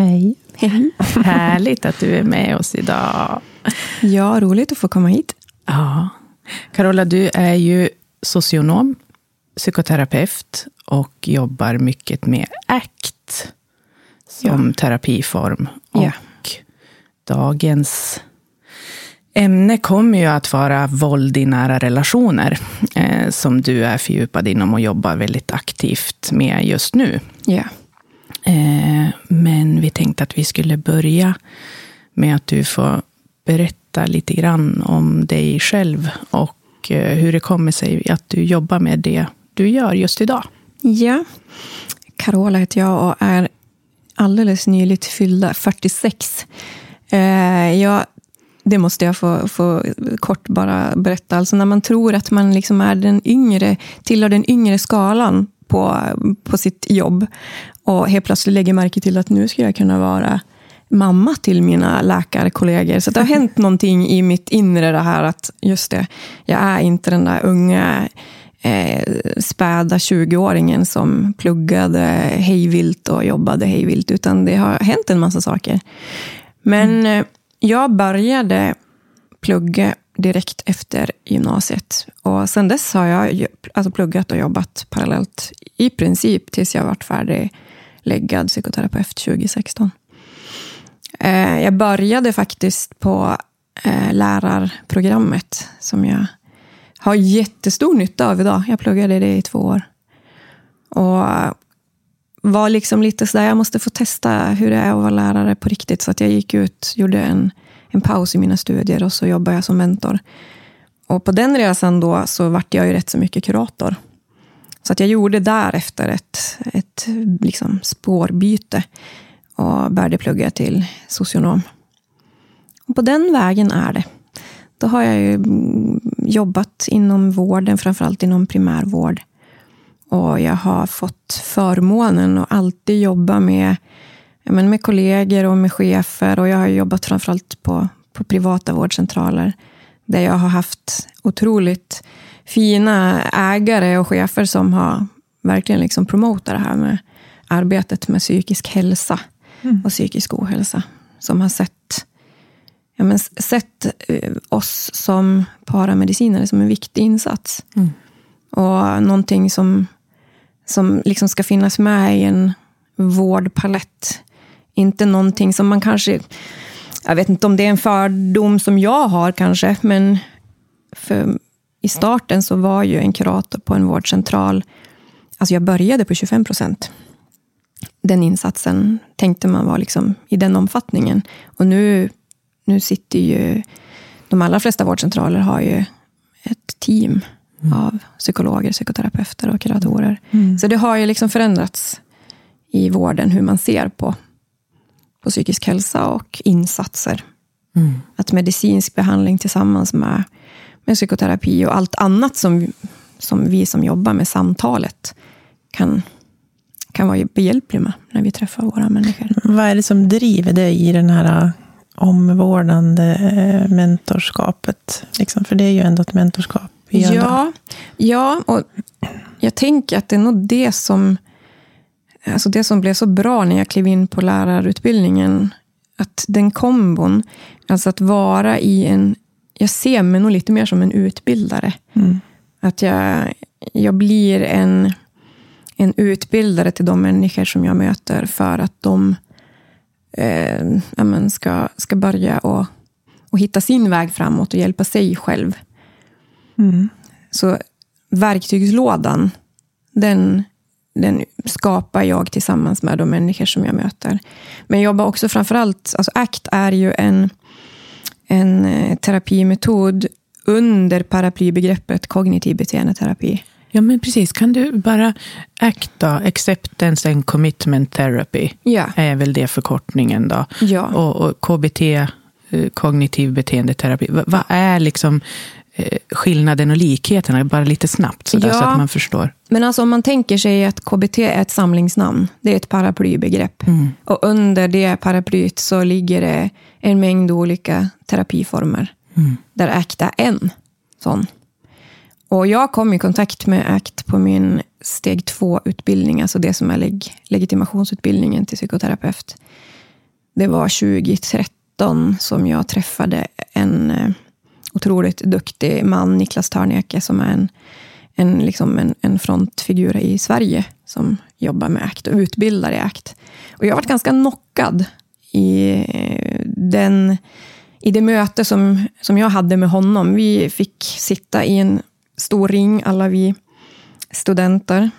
Hej! Hej! Härligt att du är med oss idag. Ja, roligt att få komma hit. Ja. Carola, du är ju socionom, psykoterapeut och jobbar mycket med ACT som Ja. terapiform. Och Ja. dagens ämne kommer ju att vara våld i nära relationer, eh, som du är fördjupad inom och jobbar väldigt aktivt med just nu. Ja. Eh, men vi tänkte att vi skulle börja med att du får berätta lite grann om dig själv och eh, hur det kommer sig att du jobbar med det du gör just idag. ja. Carola heter jag och är alldeles nyligt fyllda 46. Eh, jag, det måste jag få, få kort bara berätta. Alltså när man tror att man liksom är den yngre, tillhör den yngre skalan på, på sitt jobb och helt plötsligt lägger märke till att nu ska jag kunna vara mamma till mina läkarkollegor. Så det har hänt någonting i mitt inre det här att just det, jag är inte den där unga eh, späda 20-åringen som pluggade hejvilt och jobbade hejvilt, utan det har hänt en massa saker. Men eh, jag började plugga direkt efter gymnasiet. Och sen dess har jag alltså pluggat och jobbat parallellt i princip tills jag varit färdigläggad psykoterapeut 2016. Eh, jag började faktiskt på eh, lärarprogrammet som jag har jättestor nytta av idag. Jag pluggade det i två år. Och var liksom lite sådär, jag måste få testa hur det är att vara lärare på riktigt. Så att jag gick ut, gjorde en, en paus i mina studier och så jobbade jag som mentor. Och på den resan då så vart jag ju rätt så mycket kurator. Så att jag gjorde därefter ett, ett liksom spårbyte och började plugga till socionom. Och på den vägen är det. Då har jag ju mm, jobbat inom vården, framförallt inom primärvård. Och jag har fått förmånen att alltid jobba med, men med kollegor och med chefer. Och jag har jobbat framförallt på, på privata vårdcentraler. Där jag har haft otroligt fina ägare och chefer som har verkligen liksom promotat det här med arbetet med psykisk hälsa och psykisk ohälsa. Som har sett, ja, men sett eh, oss som paramedicinare som en viktig insats. Och någonting som, som liksom ska finnas med i en vårdpalett. Inte någonting som man kanske... Jag vet inte om det är en fördom som jag har kanske, men för i starten så var ju en kurator på en vårdcentral, alltså jag började på 25 procent. Den insatsen tänkte man var liksom i den omfattningen. Och nu, nu sitter ju, de allra flesta vårdcentraler har ju ett team av psykologer, psykoterapeuter och kuratorer. Så det har ju liksom förändrats i vården hur man ser på, på psykisk hälsa och insatser. Att medicinsk behandling tillsammans med, med psykoterapi och allt annat som, som vi som jobbar med samtalet kan, kan vara behjälpliga med när vi träffar våra människor. Vad är det som driver dig i den här äh, omvårdande äh, mentorskapet? Liksom, för det är ju ändå ett mentorskap. Ja, ja, och jag tänker att det är nog det som, alltså det som blev så bra när jag klev in på lärarutbildningen. Att den kombon, alltså att vara i en... Jag ser mig nog lite mer som en utbildare. Att jag, jag blir en, en utbildare till de människor som jag möter för att de eh, ja, ska, ska börja och, och hitta sin väg framåt och hjälpa sig själv. Så verktygslådan, den, den skapar jag tillsammans med de människor som jag möter. Men jag jobbar också framförallt, alltså ACT är ju en, en eh, terapimetod under paraplybegreppet kognitiv beteendeterapi. Ja, men precis. Kan du bara ACT Acceptance and Commitment Therapy, Ja. är väl det förkortningen då. Ja. Och, och KBT, eh, kognitiv beteendeterapi. Va- Vad är liksom skillnaden och likheterna? Bara lite snabbt sådär, Ja. så att man förstår. Men alltså om man tänker sig att KBT är ett samlingsnamn, det är ett paraplybegrepp. Och under det paraplyet så ligger det en mängd olika terapiformer. Där ACT är en sån. Och jag kom i kontakt med ACT på min steg två-utbildning, alltså det som är leg- legitimationsutbildningen till psykoterapeut. Det var 2013 som jag träffade en eh, otroligt duktig man, Niklas Törneke, som är en, en, liksom en, en frontfigur i Sverige som jobbar med ACT och utbildar i ACT. Och jag varit ganska knockad i, eh, den, i det möte som, som jag hade med honom. Vi fick sitta i en stor ring, alla vi studenter.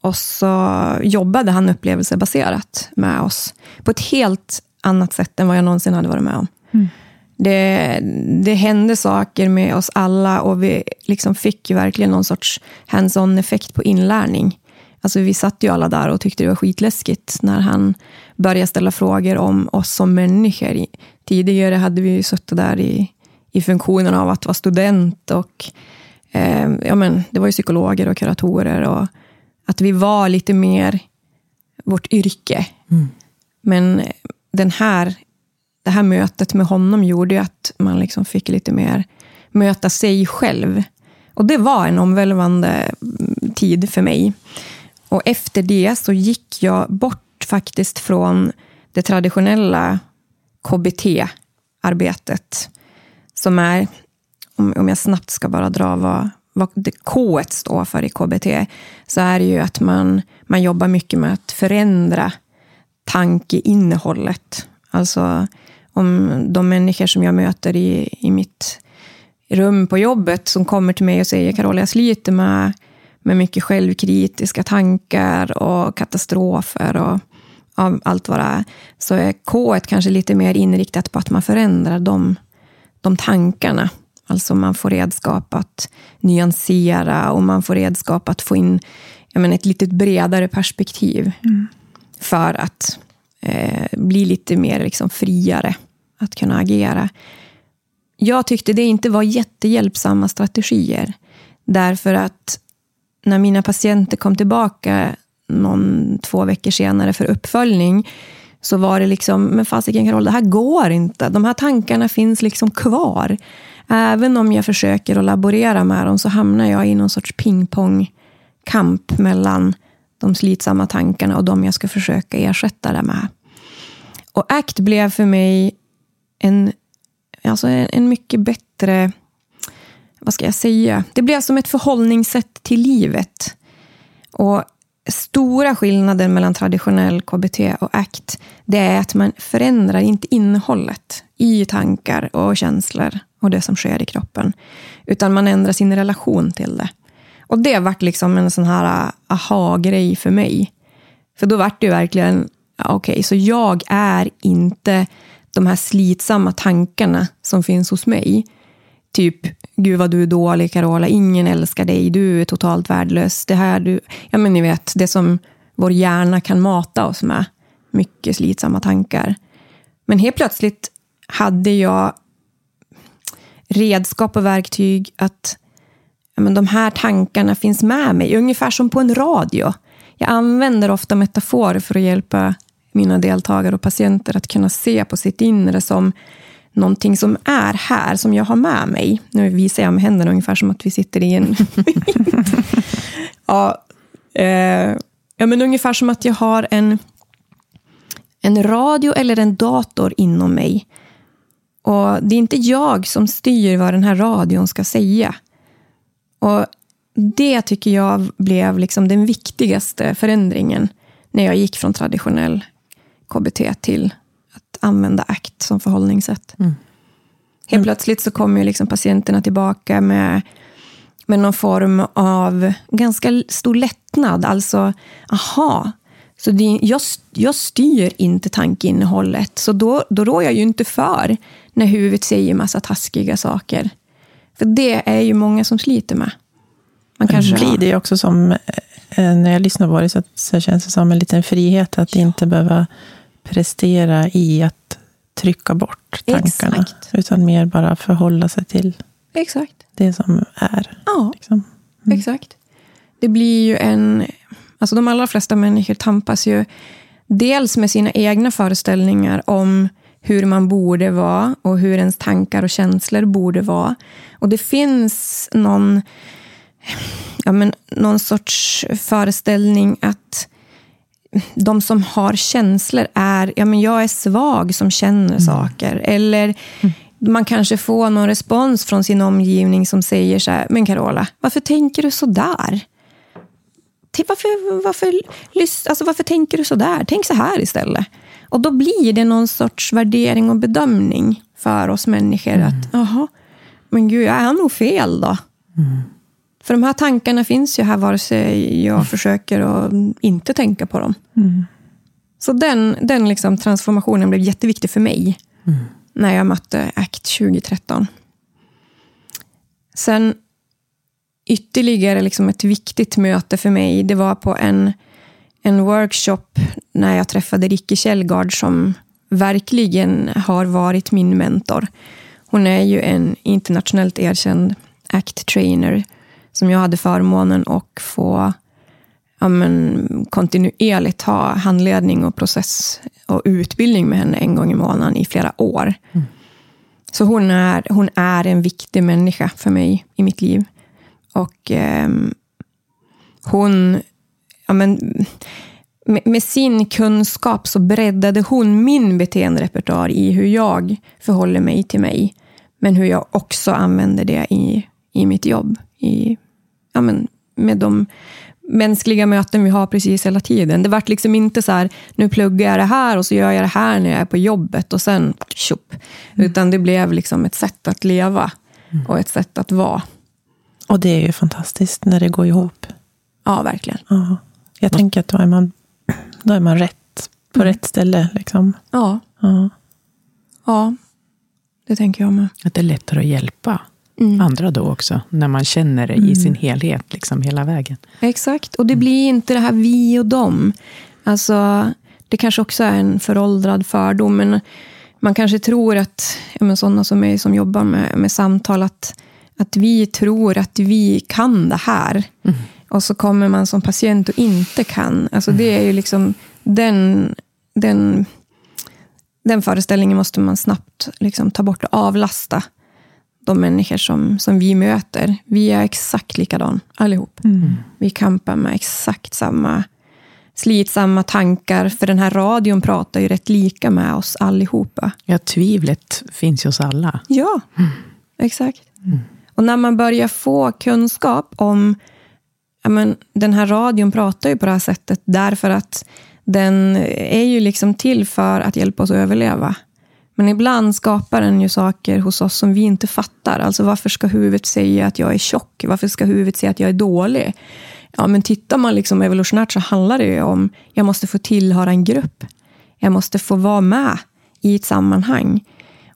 Och så jobbade han upplevelsebaserat med oss på ett helt annat sätt än vad jag någonsin hade varit med om. Mm. Det, det hände saker med oss alla och vi liksom fick ju verkligen någon sorts hands-on effekt på inlärning. Alltså vi satt ju alla där och tyckte det var skitläskigt när han började ställa frågor om oss som människor. Tidigare hade vi ju suttit där i, i funktionen av att vara student och eh, ja, men, det var ju psykologer och kuratorer och att vi var lite mer vårt yrke. Men den här, det här mötet med honom gjorde ju att man liksom fick lite mer möta sig själv. Och det var en omvälvande mm, tid för mig. Och efter det så gick jag bort faktiskt från det traditionella KBT-arbetet. Som är, om, om jag snabbt ska bara dra vad, vad det K står för i KBT, så är det ju att man, man jobbar mycket med att förändra tankeinnehållet. Alltså om de människor som jag möter i, i mitt rum på jobbet som kommer till mig och säger Carola, jag sliter med, med mycket självkritiska tankar och katastrofer och av allt vad det är. Så är K kanske lite mer inriktat på att man förändrar de, de tankarna. Alltså man får redskap att nyansera och man får redskap att få in jag menar, ett lite bredare perspektiv. För att eh, bli lite mer liksom, friare att kunna agera. Jag tyckte det inte var jättehjälpsamma strategier. Därför att när mina patienter kom tillbaka någon, två veckor senare för uppföljning, så var det liksom, men fasiken Carol, det här går inte. De här tankarna finns liksom kvar. Även om jag försöker att laborera med dem så hamnar jag i någon sorts pingpongkamp mellan de slitsamma tankarna och de jag ska försöka ersätta det med. Och ACT blev för mig en, alltså en, en mycket bättre, vad ska jag säga, det blir som ett förhållningssätt till livet. Och stora skillnaden mellan traditionell KBT och ACT, det är att man förändrar inte innehållet i tankar och känslor och det som sker i kroppen, utan man ändrar sin relation till det. Och det vart liksom en sån här aha-grej för mig. För då vart det verkligen, okej, okej, så jag är inte de här slitsamma tankarna som finns hos mig. Typ, gud vad du är dålig Carola, ingen älskar dig, du är totalt värdelös. Det här du, ja men ni vet, det som vår hjärna kan mata oss med. Mycket slitsamma tankar. Men helt plötsligt hade jag redskap och verktyg att ja, men de här tankarna finns med mig, ungefär som på en radio. Jag använder ofta metaforer för att hjälpa mina deltagare och patienter att kunna se på sitt inre som någonting som är här, som jag har med mig. Nu visar jag med händerna ungefär som att vi sitter i en... ja, eh, ja, men ungefär som att jag har en, en radio eller en dator inom mig. Och Det är inte jag som styr vad den här radion ska säga. Och Det tycker jag blev liksom den viktigaste förändringen när jag gick från traditionell KBT till att använda ACT som förhållningssätt. Helt plötsligt så kommer ju liksom patienterna tillbaka med, med någon form av ganska stor lättnad. Alltså, aha, så det, jag, jag styr inte tankeinnehållet. Så då, då rår jag ju inte för när huvudet säger massa taskiga saker. För det är ju många som sliter med. Man kanske det blir det också som, eh, när jag lyssnar på det, så, så känns det som en liten frihet att inte behöva prestera i att trycka bort tankarna. Exakt. Utan mer bara förhålla sig till Exakt. det som är. Ja, Liksom. exakt. Det blir ju en... Alltså de allra flesta människor tampas ju dels med sina egna föreställningar om hur man borde vara och hur ens tankar och känslor borde vara. Och det finns någon, ja men, någon sorts föreställning att de som har känslor är, ja men jag är svag som känner saker. Eller man kanske får någon respons från sin omgivning som säger så här, men Carola, varför tänker du så där? Till varför, varför, alltså varför tänker du så där? Tänk så här istället. Och då blir det någon sorts värdering och bedömning för oss människor. Att, jaha, men gud, jag är nog fel då. För de här tankarna finns ju här vare sig jag försöker att inte tänka på dem. Så den, den liksom transformationen blev jätteviktig för mig när jag mötte ACT 2013. Sen ytterligare liksom ett viktigt möte för mig, det var på en, en workshop när jag träffade Ricky Källgard som verkligen har varit min mentor. Hon är ju en internationellt erkänd ACT-trainer som jag hade förmånen att få ja, men, kontinuerligt ha handledning och process och utbildning med henne en gång i månaden i flera år. Så hon är, hon är en viktig människa för mig i mitt liv. Och ehm, hon, ja, men, med, med sin kunskap så breddade hon min beteenderepertoar i hur jag förhåller mig till mig. Men hur jag också använder det i, i mitt jobb. I, ja, men, med de mänskliga möten vi har precis hela tiden. Det vart liksom inte så här, nu pluggar jag det här och så gör jag det här när jag är på jobbet och sen tjopp. Utan det blev liksom ett sätt att leva och ett sätt att vara. Och det är ju fantastiskt när det går ihop. Ja, verkligen. Ja. Jag tänker att då är man, då är man rätt på rätt ställe. Liksom. Ja, Ja. ja. det tänker jag med. Att det är lättare att hjälpa Mm. andra då också, när man känner det i sin helhet, liksom hela vägen. Exakt, och det blir inte det här vi och dem. Alltså, det kanske också är en föråldrad fördom, men man kanske tror att, men sådana som mig som jobbar med, med samtal, att, att vi tror att vi kan det här. Och så kommer man som patient och inte kan. Alltså det är ju liksom den, den, den föreställningen måste man snabbt liksom ta bort och avlasta de människor som, som vi möter. Vi är exakt likadan allihop. Vi kampar med exakt samma slitsamma tankar, för den här radion pratar ju rätt lika med oss allihopa. Ja, tvivlet finns ju hos alla. Ja, exakt. Och när man börjar få kunskap om, ja men, den här radion pratar ju på det här sättet därför att den är ju liksom till för att hjälpa oss att överleva. Men ibland skapar den ju saker hos oss som vi inte fattar. Alltså varför ska huvudet säga att jag är tjock? Varför ska huvudet säga att jag är dålig? Ja, men tittar man liksom evolutionärt så handlar det ju om, jag måste få tillhöra en grupp. Jag måste få vara med i ett sammanhang.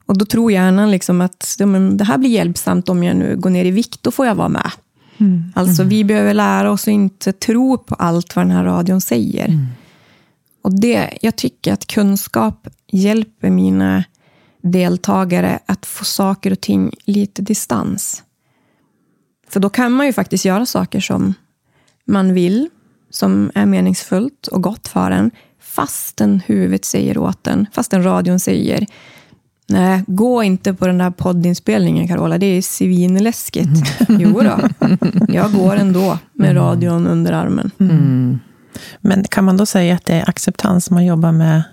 Och då tror hjärnan liksom att ja, men det här blir hjälpsamt om jag nu går ner i vikt, då får jag vara med. Alltså vi behöver lära oss att inte tro på allt vad den här radion säger. Och det, jag tycker att kunskap hjälper mina deltagare att få saker och ting lite distans. För då kan man ju faktiskt göra saker som man vill, som är meningsfullt och gott för en, fastän huvudet säger åt en, fastän radion säger Nej, gå inte på den där poddinspelningen Carola, det är svinläskigt. Jo då, jag går ändå med radion under armen. Men kan man då säga att det är acceptans man jobbar med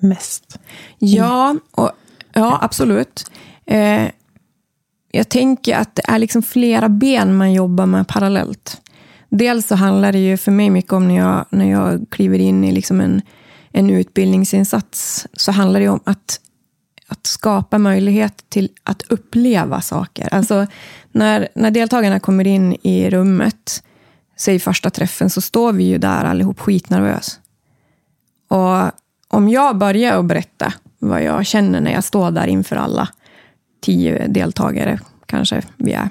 mest? Ja, och, ja absolut. Eh, jag tänker att det är liksom flera ben man jobbar med parallellt. Dels så handlar det ju för mig mycket om när jag, när jag kliver in i liksom en, en utbildningsinsats, så handlar det om att, att skapa möjlighet till att uppleva saker. Alltså när, när deltagarna kommer in i rummet, säg första träffen, så står vi ju där allihop skitnervös. Och om jag börjar att berätta vad jag känner när jag står där inför alla tio deltagare, kanske vi är.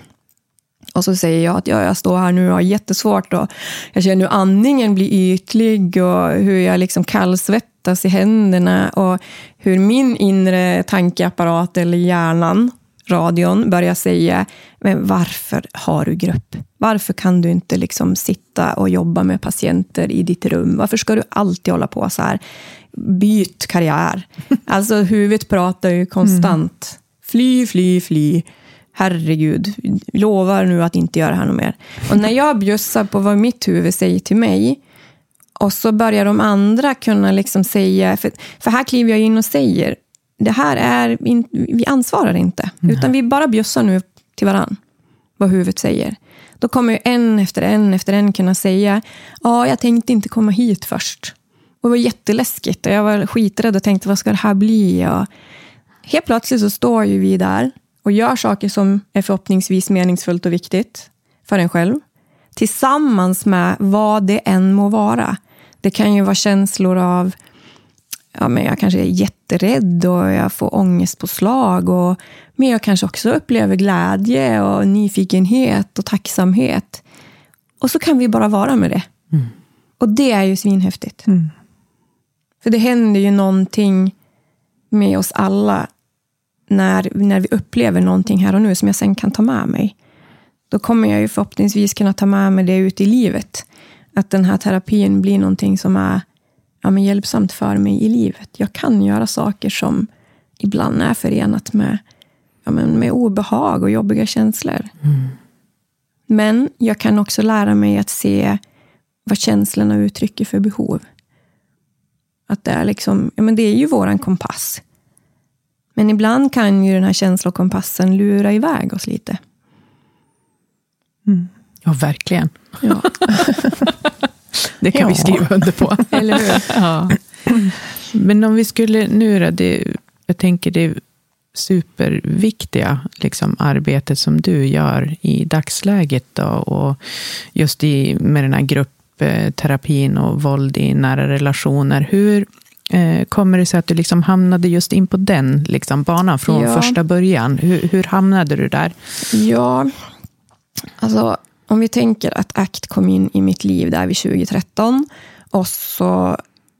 Och så säger jag att ja, jag står här nu och har jättesvårt och jag känner hur andningen blir ytlig och hur jag liksom kallsvettas i händerna och hur min inre tankeapparat eller hjärnan, radion, börjar säga men varför har du grupp? Varför kan du inte liksom sitta och jobba med patienter i ditt rum? Varför ska du alltid hålla på så här? Byt karriär. Alltså huvudet pratar ju konstant. Mm. Fly, fly, fly herregud, lovar nu att inte göra det här något mer. Och när jag bjussar på vad mitt huvud säger till mig, och så börjar de andra kunna liksom säga, för, för här kliver jag in och säger, det här är, vi ansvarar inte, mm. utan vi bara bjussar nu till varann, vad huvudet säger. Då kommer en efter en efter en kunna säga, ja, jag tänkte inte komma hit först. Och det var jätteläskigt och jag var skiträdd och tänkte, vad ska det här bli? Och helt plötsligt så står ju vi där och gör saker som är förhoppningsvis meningsfullt och viktigt för en själv. Tillsammans med vad det än må vara. Det kan ju vara känslor av ja, men jag kanske är jätterädd och jag får ångestpåslag. Och, men jag kanske också upplever glädje och nyfikenhet och tacksamhet. Och så kan vi bara vara med det. Mm. Och det är ju svinhäftigt. Mm. För det händer ju någonting med oss alla när, när vi upplever någonting här och nu som jag sen kan ta med mig. Då kommer jag ju förhoppningsvis kunna ta med mig det ut i livet. Att den här terapin blir någonting som är ja, men hjälpsamt för mig i livet. Jag kan göra saker som ibland är förenat med, ja, men med obehag och jobbiga känslor. Mm. Men jag kan också lära mig att se vad känslorna uttrycker för behov. Att det är, liksom, ja, men det är ju våran kompass. Men ibland kan ju den här känslokompassen lura iväg oss lite. Mm. Ja, verkligen. Ja. det kan ja. vi skriva under på. Eller hur? Ja. Men om vi skulle nu då, det, jag tänker det superviktiga liksom, arbetet som du gör i dagsläget då, och just i, med den här gruppterapin och våld i nära relationer. Hur, Eh, kommer det sig att du liksom hamnade just in på den liksom banan från ja. första början? Hur, hur hamnade du där? Ja, alltså om vi tänker att ACT kom in i mitt liv där vid 2013 och så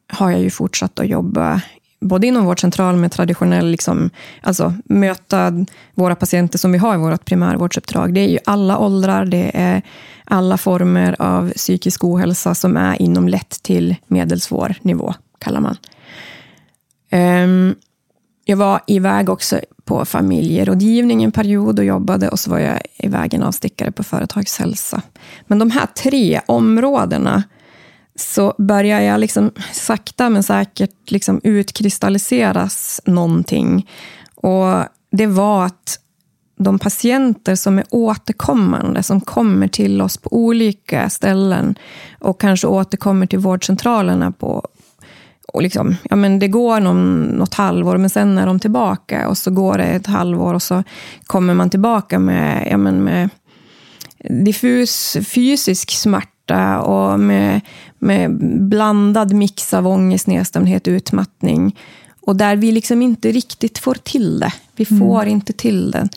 har jag ju fortsatt att jobba både inom vårdcentral med traditionell, liksom, alltså möta våra patienter som vi har i vårt primärvårdsuppdrag. Det är ju alla åldrar, det är alla former av psykisk ohälsa som är inom lätt till medelsvår nivå, kallar man. Um, jag var iväg också på familjerådgivning en period och jobbade och så var jag iväg en avstickare på företagshälsa. Men de här tre områdena så börjar jag liksom sakta men säkert liksom utkristalliseras någonting. Och det var att de patienter som är återkommande, som kommer till oss på olika ställen och kanske återkommer till vårdcentralerna på och liksom, ja, men det går någon, något halvår, men sen är de tillbaka. Och så går det ett halvår och så kommer man tillbaka med, ja, men med diffus fysisk smärta och med, med blandad mix av ångest, nedstämdhet, utmattning. Och där vi liksom inte riktigt får till det. Vi mm. får mm. inte till det.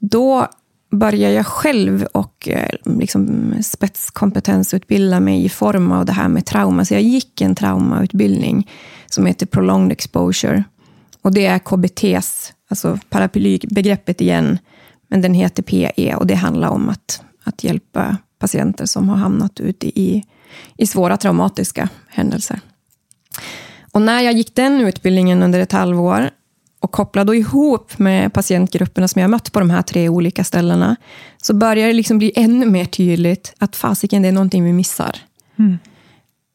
Då börjar jag själv och eh, liksom spetskompetensutbilda mig i form av det här med trauma. Så jag gick en traumautbildning som heter Prolonged Exposure. Och det är KBTs, alltså paraplybegreppet igen, men den heter PE och det handlar om att, att hjälpa patienter som har hamnat ute i, i svåra traumatiska händelser. Och när jag gick den utbildningen under ett halvår och koppla då ihop med patientgrupperna som jag mött på de här tre olika ställena, så börjar det liksom bli ännu mer tydligt att fasiken, det är någonting vi missar. Mm.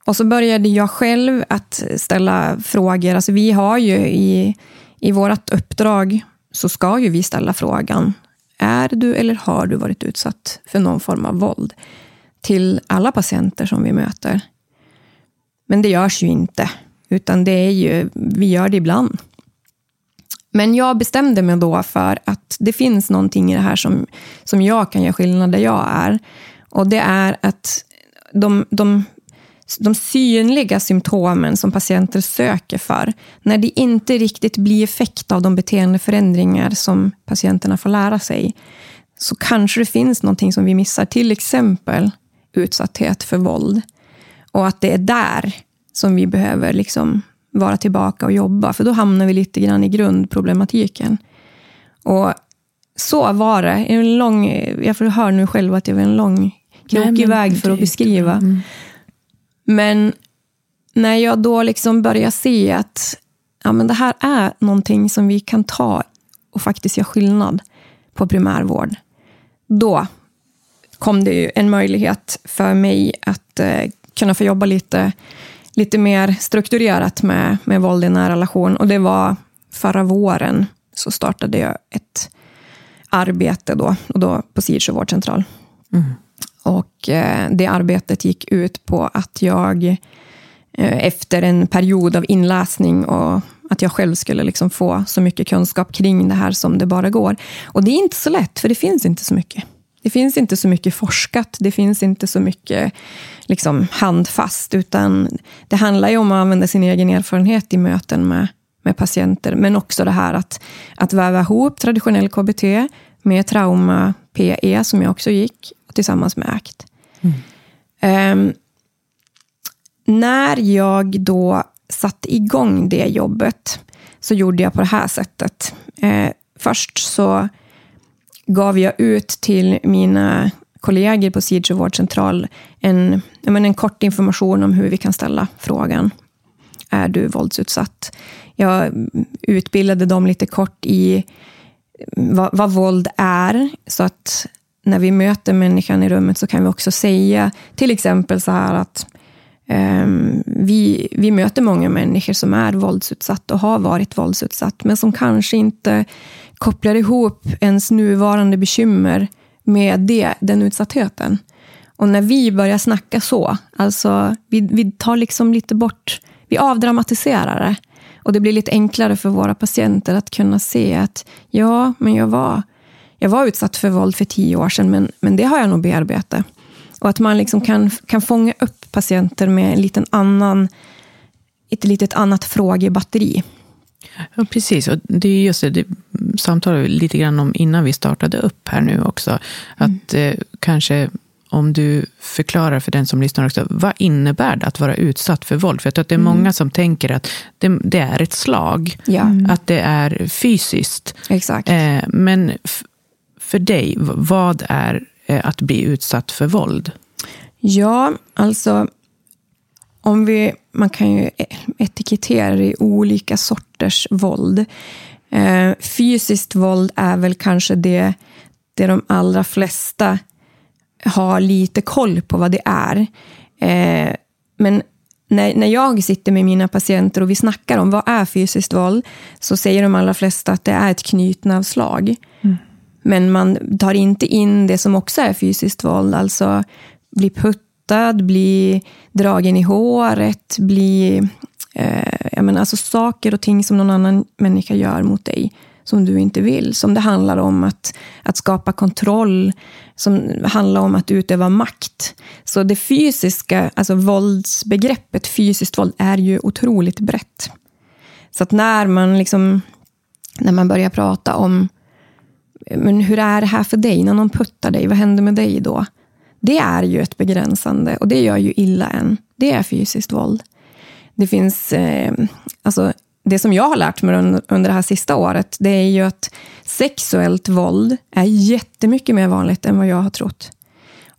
Och så började jag själv att ställa frågor. Alltså vi har ju i, i vårt uppdrag, så ska ju vi ställa frågan, är du eller har du varit utsatt för någon form av våld? Till alla patienter som vi möter. Men det görs ju inte, utan det är ju, vi gör det ibland. Men jag bestämde mig då för att det finns någonting i det här som, som jag kan göra skillnad där jag är. Och det är att de, de, de synliga symptomen som patienter söker för, när det inte riktigt blir effekt av de beteendeförändringar som patienterna får lära sig, så kanske det finns någonting som vi missar. Till exempel utsatthet för våld. Och att det är där som vi behöver liksom vara tillbaka och jobba. För då hamnar vi lite grann i grundproblematiken. Och så var det. En lång, jag hör nu själv att det var en lång, krokig väg för att beskriva. Mm. Men när jag då liksom börjar se att ja, men det här är någonting som vi kan ta och faktiskt göra skillnad på primärvård. Då kom det ju en möjlighet för mig att eh, kunna få jobba lite, lite mer strukturerat med, med våld i nära relation. Och det var förra våren så startade jag ett arbete då, och då på Sidsjö vårdcentral. Mm. Och eh, det arbetet gick ut på att jag eh, efter en period av inläsning och att jag själv skulle liksom få så mycket kunskap kring det här som det bara går. Och det är inte så lätt, för det finns inte så mycket. Det finns inte så mycket forskat, det finns inte så mycket liksom, handfast, utan det handlar ju om att använda sin egen erfarenhet i möten med, med patienter, men också det här att, att väva ihop traditionell KBT med trauma PE, som jag också gick, tillsammans med ACT. Mm. Um, när jag då satte igång det jobbet så gjorde jag på det här sättet. Uh, först så gav jag ut till mina kollegor på Sidsjö vårdcentral en, en kort information om hur vi kan ställa frågan. Är du våldsutsatt? Jag utbildade dem lite kort i eh, vad, vad våld är, så att när vi möter människan i rummet så kan vi också säga till exempel så här att um, vi, vi möter många människor som är våldsutsatta och har varit våldsutsatt, men som kanske inte kopplar ihop ens nuvarande bekymmer med det, den utsattheten. Och när vi börjar snacka så, alltså vi, vi tar liksom lite bort, vi avdramatiserar det. Och det blir lite enklare för våra patienter att kunna se att ja, men jag var, jag var utsatt för våld för tio år sedan, men, men det har jag nog bearbetat. Och att man liksom kan, kan fånga upp patienter med en liten annan, ett litet annat frågebatteri. Ja, precis. Och det är just det, det samtalade vi lite grann om innan vi startade upp här nu också. Att mm. eh, kanske om du förklarar för den som lyssnar också, vad innebär det att vara utsatt för våld? För jag tror att det är mm. många som tänker att det, det är ett slag, ja. Mm. att det är fysiskt. Exakt. Eh, men för dig, vad är eh, att bli utsatt för våld? Ja, alltså om vi, man kan ju etikettera det i olika sorters våld. Eh, fysiskt våld är väl kanske det, det de allra flesta har lite koll på vad det är. Eh, men när, när jag sitter med mina patienter och vi snackar om vad är fysiskt våld, så säger de allra flesta att det är ett knytnävsslag. Mm. Men man tar inte in det som också är fysiskt våld, alltså bli puttad, bli dragen i håret, bli... Eh, jag menar, alltså saker och ting som någon annan människa gör mot dig som du inte vill. Som det handlar om att, att skapa kontroll, som handlar om att utöva makt. Så det fysiska, alltså våldsbegreppet fysiskt våld är ju otroligt brett. Så att när man, liksom, när man börjar prata om men hur är det här för dig när någon puttar dig, vad händer med dig då? Det är ju ett begränsande och det gör ju illa en. Det är fysiskt våld. Det finns, eh, alltså det som jag har lärt mig under det här sista året, det är ju att sexuellt våld är jättemycket mer vanligt än vad jag har trott.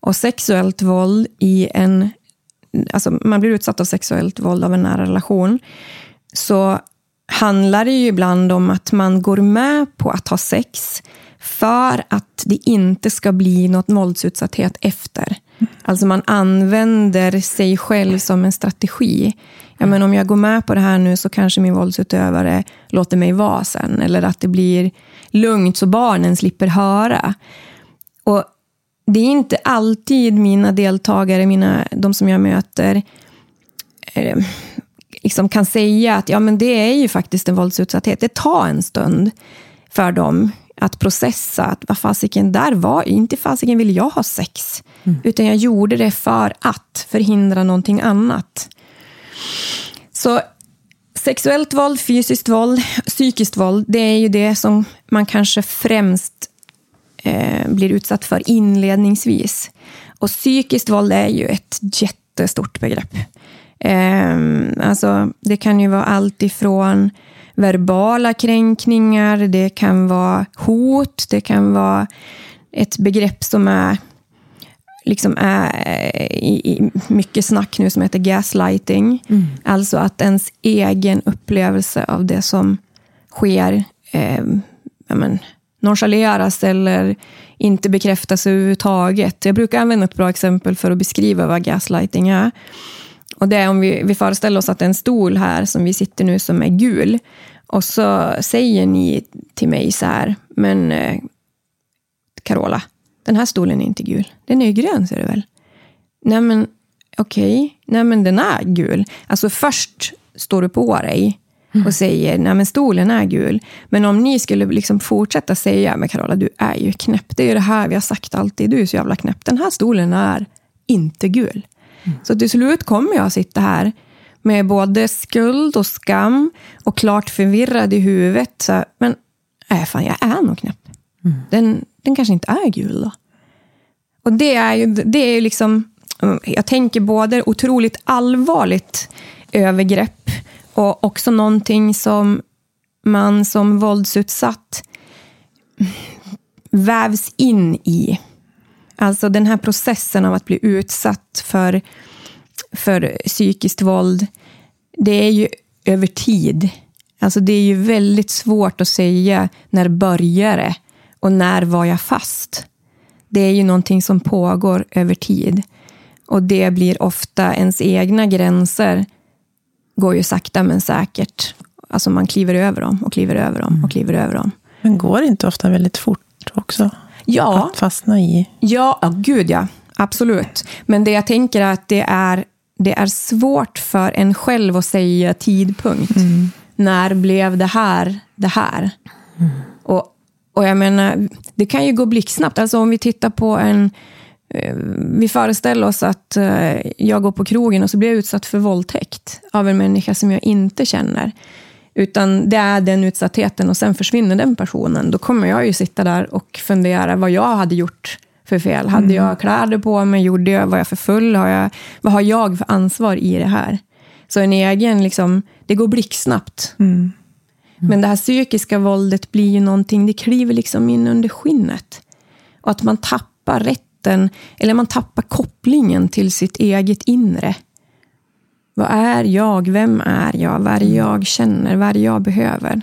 Och sexuellt våld i en... Alltså man blir utsatt av sexuellt våld av en nära relation. Så handlar det ju ibland om att man går med på att ha sex för att det inte ska bli något våldsutsatthet efter. Alltså man använder sig själv som en strategi. Ja, men om jag går med på det här nu så kanske min våldsutövare låter mig vara sen. Eller att det blir lugnt så barnen slipper höra. Och Det är inte alltid mina deltagare, mina, de som jag möter, eh, liksom kan säga att ja, men det är ju faktiskt en våldsutsatthet. Det tar en stund för dem att processa att vad fasiken, där var inte fasiken vill jag ha sex. Mm. Utan jag gjorde det för att förhindra någonting annat. Så sexuellt våld, fysiskt våld, psykiskt våld, det är ju det som man kanske främst eh, blir utsatt för inledningsvis. Och psykiskt våld är ju ett jättestort begrepp. Eh, alltså, det kan ju vara allt ifrån verbala kränkningar, det kan vara hot, det kan vara ett begrepp som är liksom är i, i mycket snack nu som heter gaslighting. Mm. Alltså att ens egen upplevelse av det som sker eh, men, nonchaleras eller inte bekräftas överhuvudtaget. Jag brukar använda ett bra exempel för att beskriva vad gaslighting är. Och det är om vi, vi föreställer oss att det är en stol här som vi sitter nu som är gul. Och så säger ni till mig så här, men eh, Carola, den här stolen är inte gul. Den är ju grön ser du väl? Nej men okej, okay. nej men den är gul. Alltså först står du på dig mm. och säger, nej men stolen är gul. Men om ni skulle liksom fortsätta säga, men Carola du är ju knäpp. Det är ju det här vi har sagt alltid, du är så jävla knäpp. Den här stolen är inte gul. Mm. Så till slut kommer jag sitta här med både skuld och skam och klart förvirrad i huvudet. Så, men äh, fan, jag är nog knäpp. Mm. Den, den kanske inte är gul då. Och det är ju det är liksom, jag tänker både otroligt allvarligt övergrepp och också någonting som man som våldsutsatt vävs in i. Alltså den här processen av att bli utsatt för, för psykiskt våld, det är ju över tid. Alltså det är ju väldigt svårt att säga när börjar det och när var jag fast? Det är ju någonting som pågår över tid. Och det blir ofta ens egna gränser går ju sakta men säkert. Alltså man kliver över dem och kliver över dem och kliver över dem. Men går det inte ofta väldigt fort också? Ja. Att fastna i? Ja, oh, gud ja. Absolut. Men det jag tänker är att det är, det är svårt för en själv att säga tidpunkt. Mm. När blev det här det här? Mm. Och och jag menar, det kan ju gå blixtsnabbt. Alltså om vi tittar på en... Eh, vi föreställer oss att eh, jag går på krogen och så blir jag utsatt för våldtäkt av en människa som jag inte känner. Utan det är den utsattheten och sen försvinner den personen. Då kommer jag ju sitta där och fundera vad jag hade gjort för fel. Hade mm. jag kläder på mig? Gjorde jag, var jag för full? Har jag, vad har jag för ansvar i det här? Så en egen, liksom, det går blixtsnabbt. Mm. Men det här psykiska våldet blir ju någonting, det kliver liksom in under skinnet. Och att man tappar rätten, eller man tappar kopplingen till sitt eget inre. Vad är jag? Vem är jag? Vad är det jag känner? Vad är det jag behöver?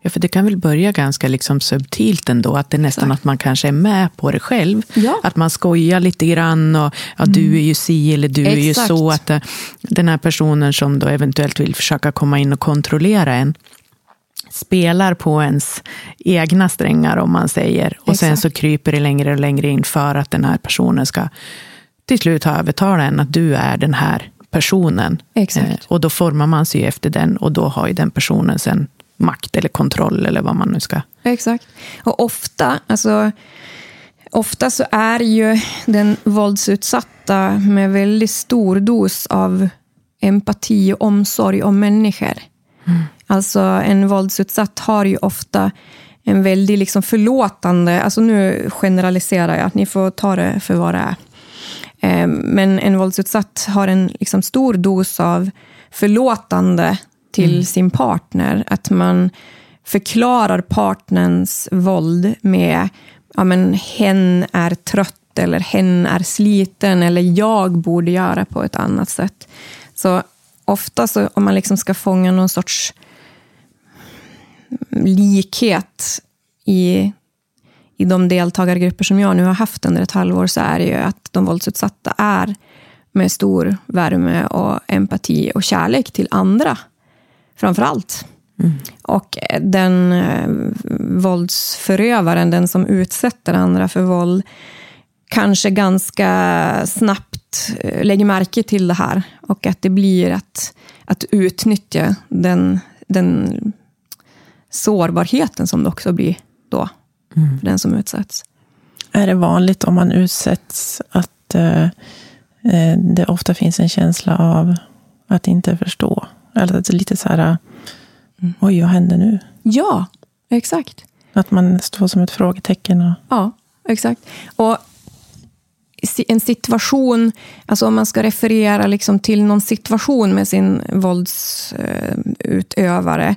Ja, för det kan väl börja ganska liksom subtilt ändå, att det är nästan att man kanske är med på det själv. Ja. Att man skojar lite grann och ja, du mm. är ju si eller du Exakt. är ju så. Att eh, den här personen som då eventuellt vill försöka komma in och kontrollera en, spelar på ens egna strängar, om man säger. Och Exakt. sen så kryper det längre och längre in för att den här personen ska till slut ha övertalat en att du är den här personen. Exakt. Eh, och då formar man sig efter den och då har ju den personen sen makt eller kontroll eller vad man nu ska... Exakt. Och ofta, alltså, ofta så är ju den våldsutsatta med väldigt stor dos av empati och omsorg om människor. Mm. Alltså en våldsutsatt har ju ofta en väldigt liksom förlåtande, alltså nu generaliserar jag, ni får ta det för vad det är. Ehm, men en våldsutsatt har en liksom stor dos av förlåtande till mm. sin partner. Att man förklarar partnerns våld med, ja men hen är trött eller hen är sliten eller jag borde göra på ett annat sätt. Så ofta så om man liksom ska fånga någon sorts likhet i, i de deltagargrupper som jag nu har haft under ett halvår, så är det ju att de våldsutsatta är med stor värme och empati och kärlek till andra, framför allt. Mm. Och den eh, våldsförövaren, den som utsätter andra för våld, kanske ganska snabbt eh, lägger märke till det här och att det blir att, att utnyttja den, den sårbarheten som det också blir då, mm. för den som utsätts. Är det vanligt om man utsätts att eh, eh, det ofta finns en känsla av att inte förstå? Eller att lite så här, mm. oj, vad händer nu? Ja, exakt. Att man står som ett frågetecken. Och... Ja, exakt. Och en situation, alltså om man ska referera liksom till någon situation med sin våldsutövare, eh,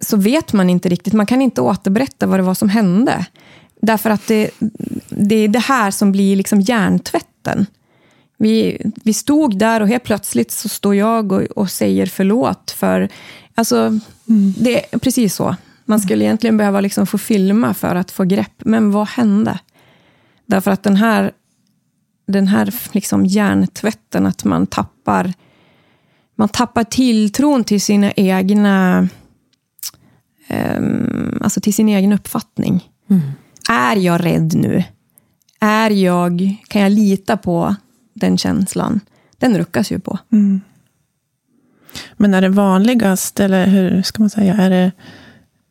så vet man inte riktigt. Man kan inte återberätta vad det var som hände. Därför att det, det är det här som blir liksom hjärntvätten. Vi, vi stod där och helt plötsligt så står jag och, och säger förlåt. för alltså, mm. Det är precis så. Man skulle egentligen behöva liksom få filma för att få grepp. Men vad hände? Därför att den här, den här liksom hjärntvätten, att man tappar, man tappar tilltron till sina egna um, alltså till sin egen uppfattning. Mm. Är jag rädd nu? Är jag, kan jag lita på den känslan? Den ruckas ju på. Mm. Men är det vanligast, eller hur ska man säga, är det,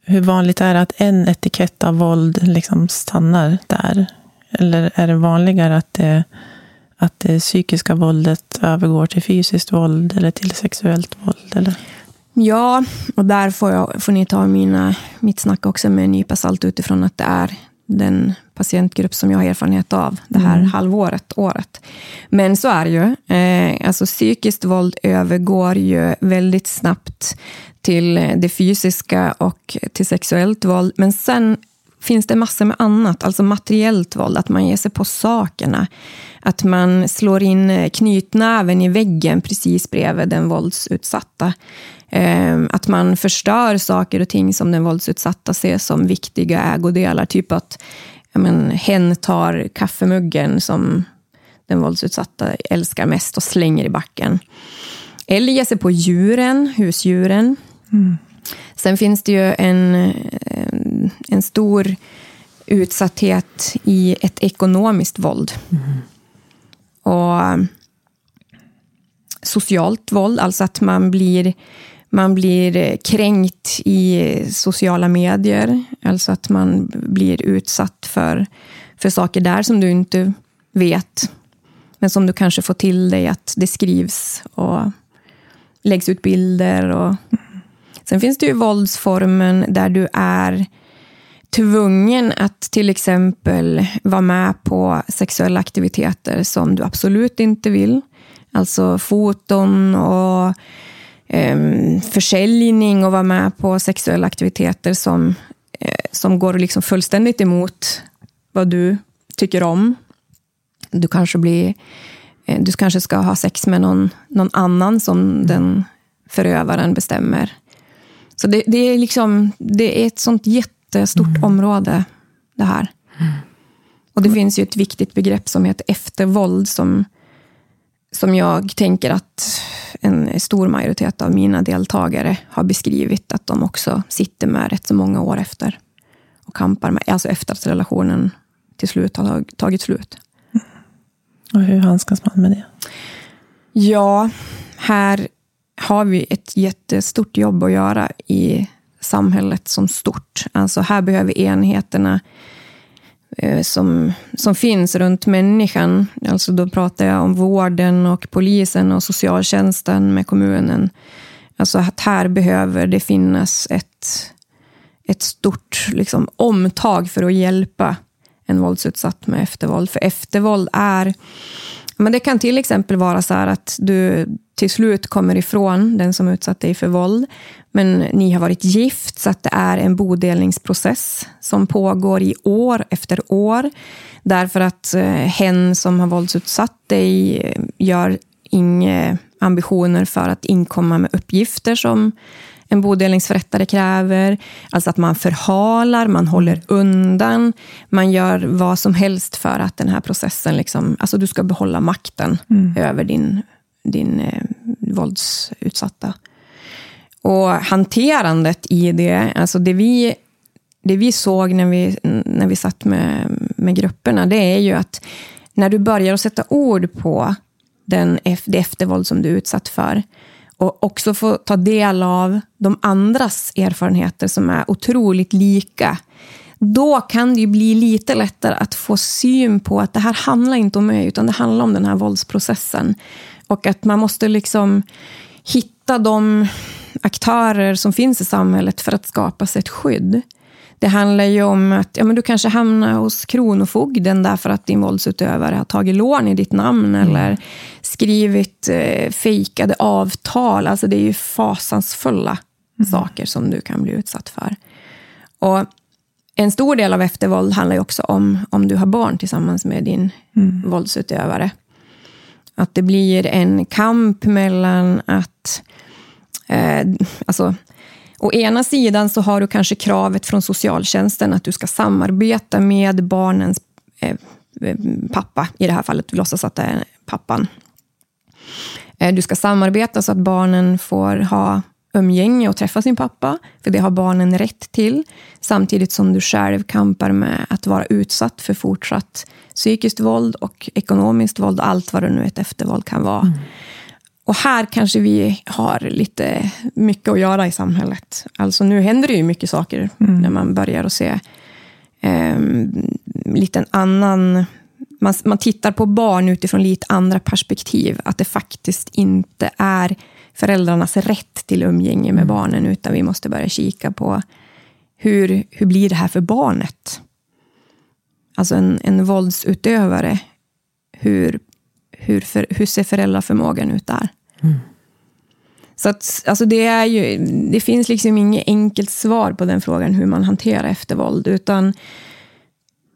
hur vanligt är det att en etikett av våld liksom stannar där? Eller är det vanligare att det, att det psykiska våldet övergår till fysiskt våld eller till sexuellt våld? Eller? Ja, och där får, jag, får ni ta mina, mitt snack också med en nypa salt utifrån att det är den patientgrupp som jag har erfarenhet av det här mm. halvåret, året. Men så är det ju. Eh, alltså psykiskt våld övergår ju väldigt snabbt till det fysiska och till sexuellt våld. Men sen finns det massor med annat, alltså materiellt våld, att man ger sig på sakerna. Att man slår in knytnäven i väggen precis bredvid den våldsutsatta. Ehm, att man förstör saker och ting som den våldsutsatta ser som viktiga ägodelar. Typ att men, hen tar kaffemuggen som den våldsutsatta älskar mest och slänger i backen. Eller ger sig på djuren, husdjuren. Mm. Sen finns det ju en, en stor utsatthet i ett ekonomiskt våld. Mm. Och socialt våld, alltså att man blir man blir eh, kränkt i eh, sociala medier, alltså att man blir utsatt för, för saker där som du inte vet, men som du kanske får till dig att det skrivs och läggs ut bilder. Och... Sen finns det ju våldsformen där du är tvungen att till exempel vara med på sexuella aktiviteter som du absolut inte vill. Alltså foton och um, försäljning och vara med på sexuella aktiviteter som, uh, som går liksom fullständigt emot vad du tycker om. Du kanske, blir, uh, du kanske ska ha sex med någon, någon annan som mm. den förövaren bestämmer. Så det, det, är liksom, det är ett sånt jättestort mm. område, det här. Mm. Och det finns ju ett viktigt begrepp som heter eftervåld, som, som jag tänker att en stor majoritet av mina deltagare har beskrivit att de också sitter med rätt så många år efter och kampar med, alltså efter att relationen till slut har tagit slut. Och hur handskas man med det? Ja, här har vi ett jättestort jobb att göra i samhället som stort. Alltså här behöver enheterna Eh, som, som finns runt människan. Alltså då pratar jag om vården och polisen och socialtjänsten med kommunen. Alltså att här behöver det finnas ett, ett stort liksom, omtag för att hjälpa en våldsutsatt med eftervåld. För eftervåld är men det kan till exempel vara så att du till slut kommer ifrån den som utsatt dig för våld, men ni har varit gift, så att det är en bodelningsprocess som pågår i år efter år. Därför att eh, hen som har våldsutsatt dig eh, gör inga ambitioner för att inkomma med uppgifter som en bodelningsförrättare kräver. Alltså att man förhalar, man håller undan, man gör vad som helst för att den här processen, liksom, alltså du ska behålla makten mm. över din, din eh, våldsutsatta. Och hanterandet i det, alltså det vi, det vi såg när vi, när vi satt med, med grupperna, det är ju att när du börjar att sätta ord på den, det eftervåld som du är utsatt för, och också få ta del av de andras erfarenheter som är otroligt lika. Då kan det ju bli lite lättare att få syn på att det här handlar inte om mig, utan det handlar om den här våldsprocessen. Och att man måste liksom hitta de aktörer som finns i samhället för att skapa sig ett skydd. Det handlar ju om att ja, men du kanske hamnar hos Kronofogden därför att din våldsutövare har tagit lån i ditt namn mm. eller skrivit eh, fejkade avtal. Alltså det är ju fasansfulla mm. saker som du kan bli utsatt för. Och en stor del av eftervåld handlar ju också om om du har barn tillsammans med din mm. våldsutövare. Att det blir en kamp mellan att... Eh, alltså, å ena sidan så har du kanske kravet från socialtjänsten att du ska samarbeta med barnens eh, eh pappa. I det här fallet, vi låtsas att det är pappan. Eh, du ska samarbeta så att barnen får ha umgänge och träffa sin pappa, för det har barnen rätt till, samtidigt som du själv kampar med att vara utsatt för fortsatt psykiskt våld och ekonomiskt våld, allt vad det nu ett eftervåld kan vara. Mm. Och här kanske vi har lite mycket att göra i samhället. Alltså nu händer det ju mycket saker mm. när man börjar att se eh, lite annan... Man, man tittar på barn utifrån lite andra perspektiv. Att det faktiskt inte är föräldrarnas rätt till umgänge med mm. barnen, utan vi måste börja kika på hur, hur blir det här för barnet? Alltså en, en våldsutövare, hur, hur, för, hur ser föräldraförmågan ut där? Mm. Så att, alltså det, är ju, det finns liksom inget enkelt svar på den frågan, hur man hanterar eftervåld, utan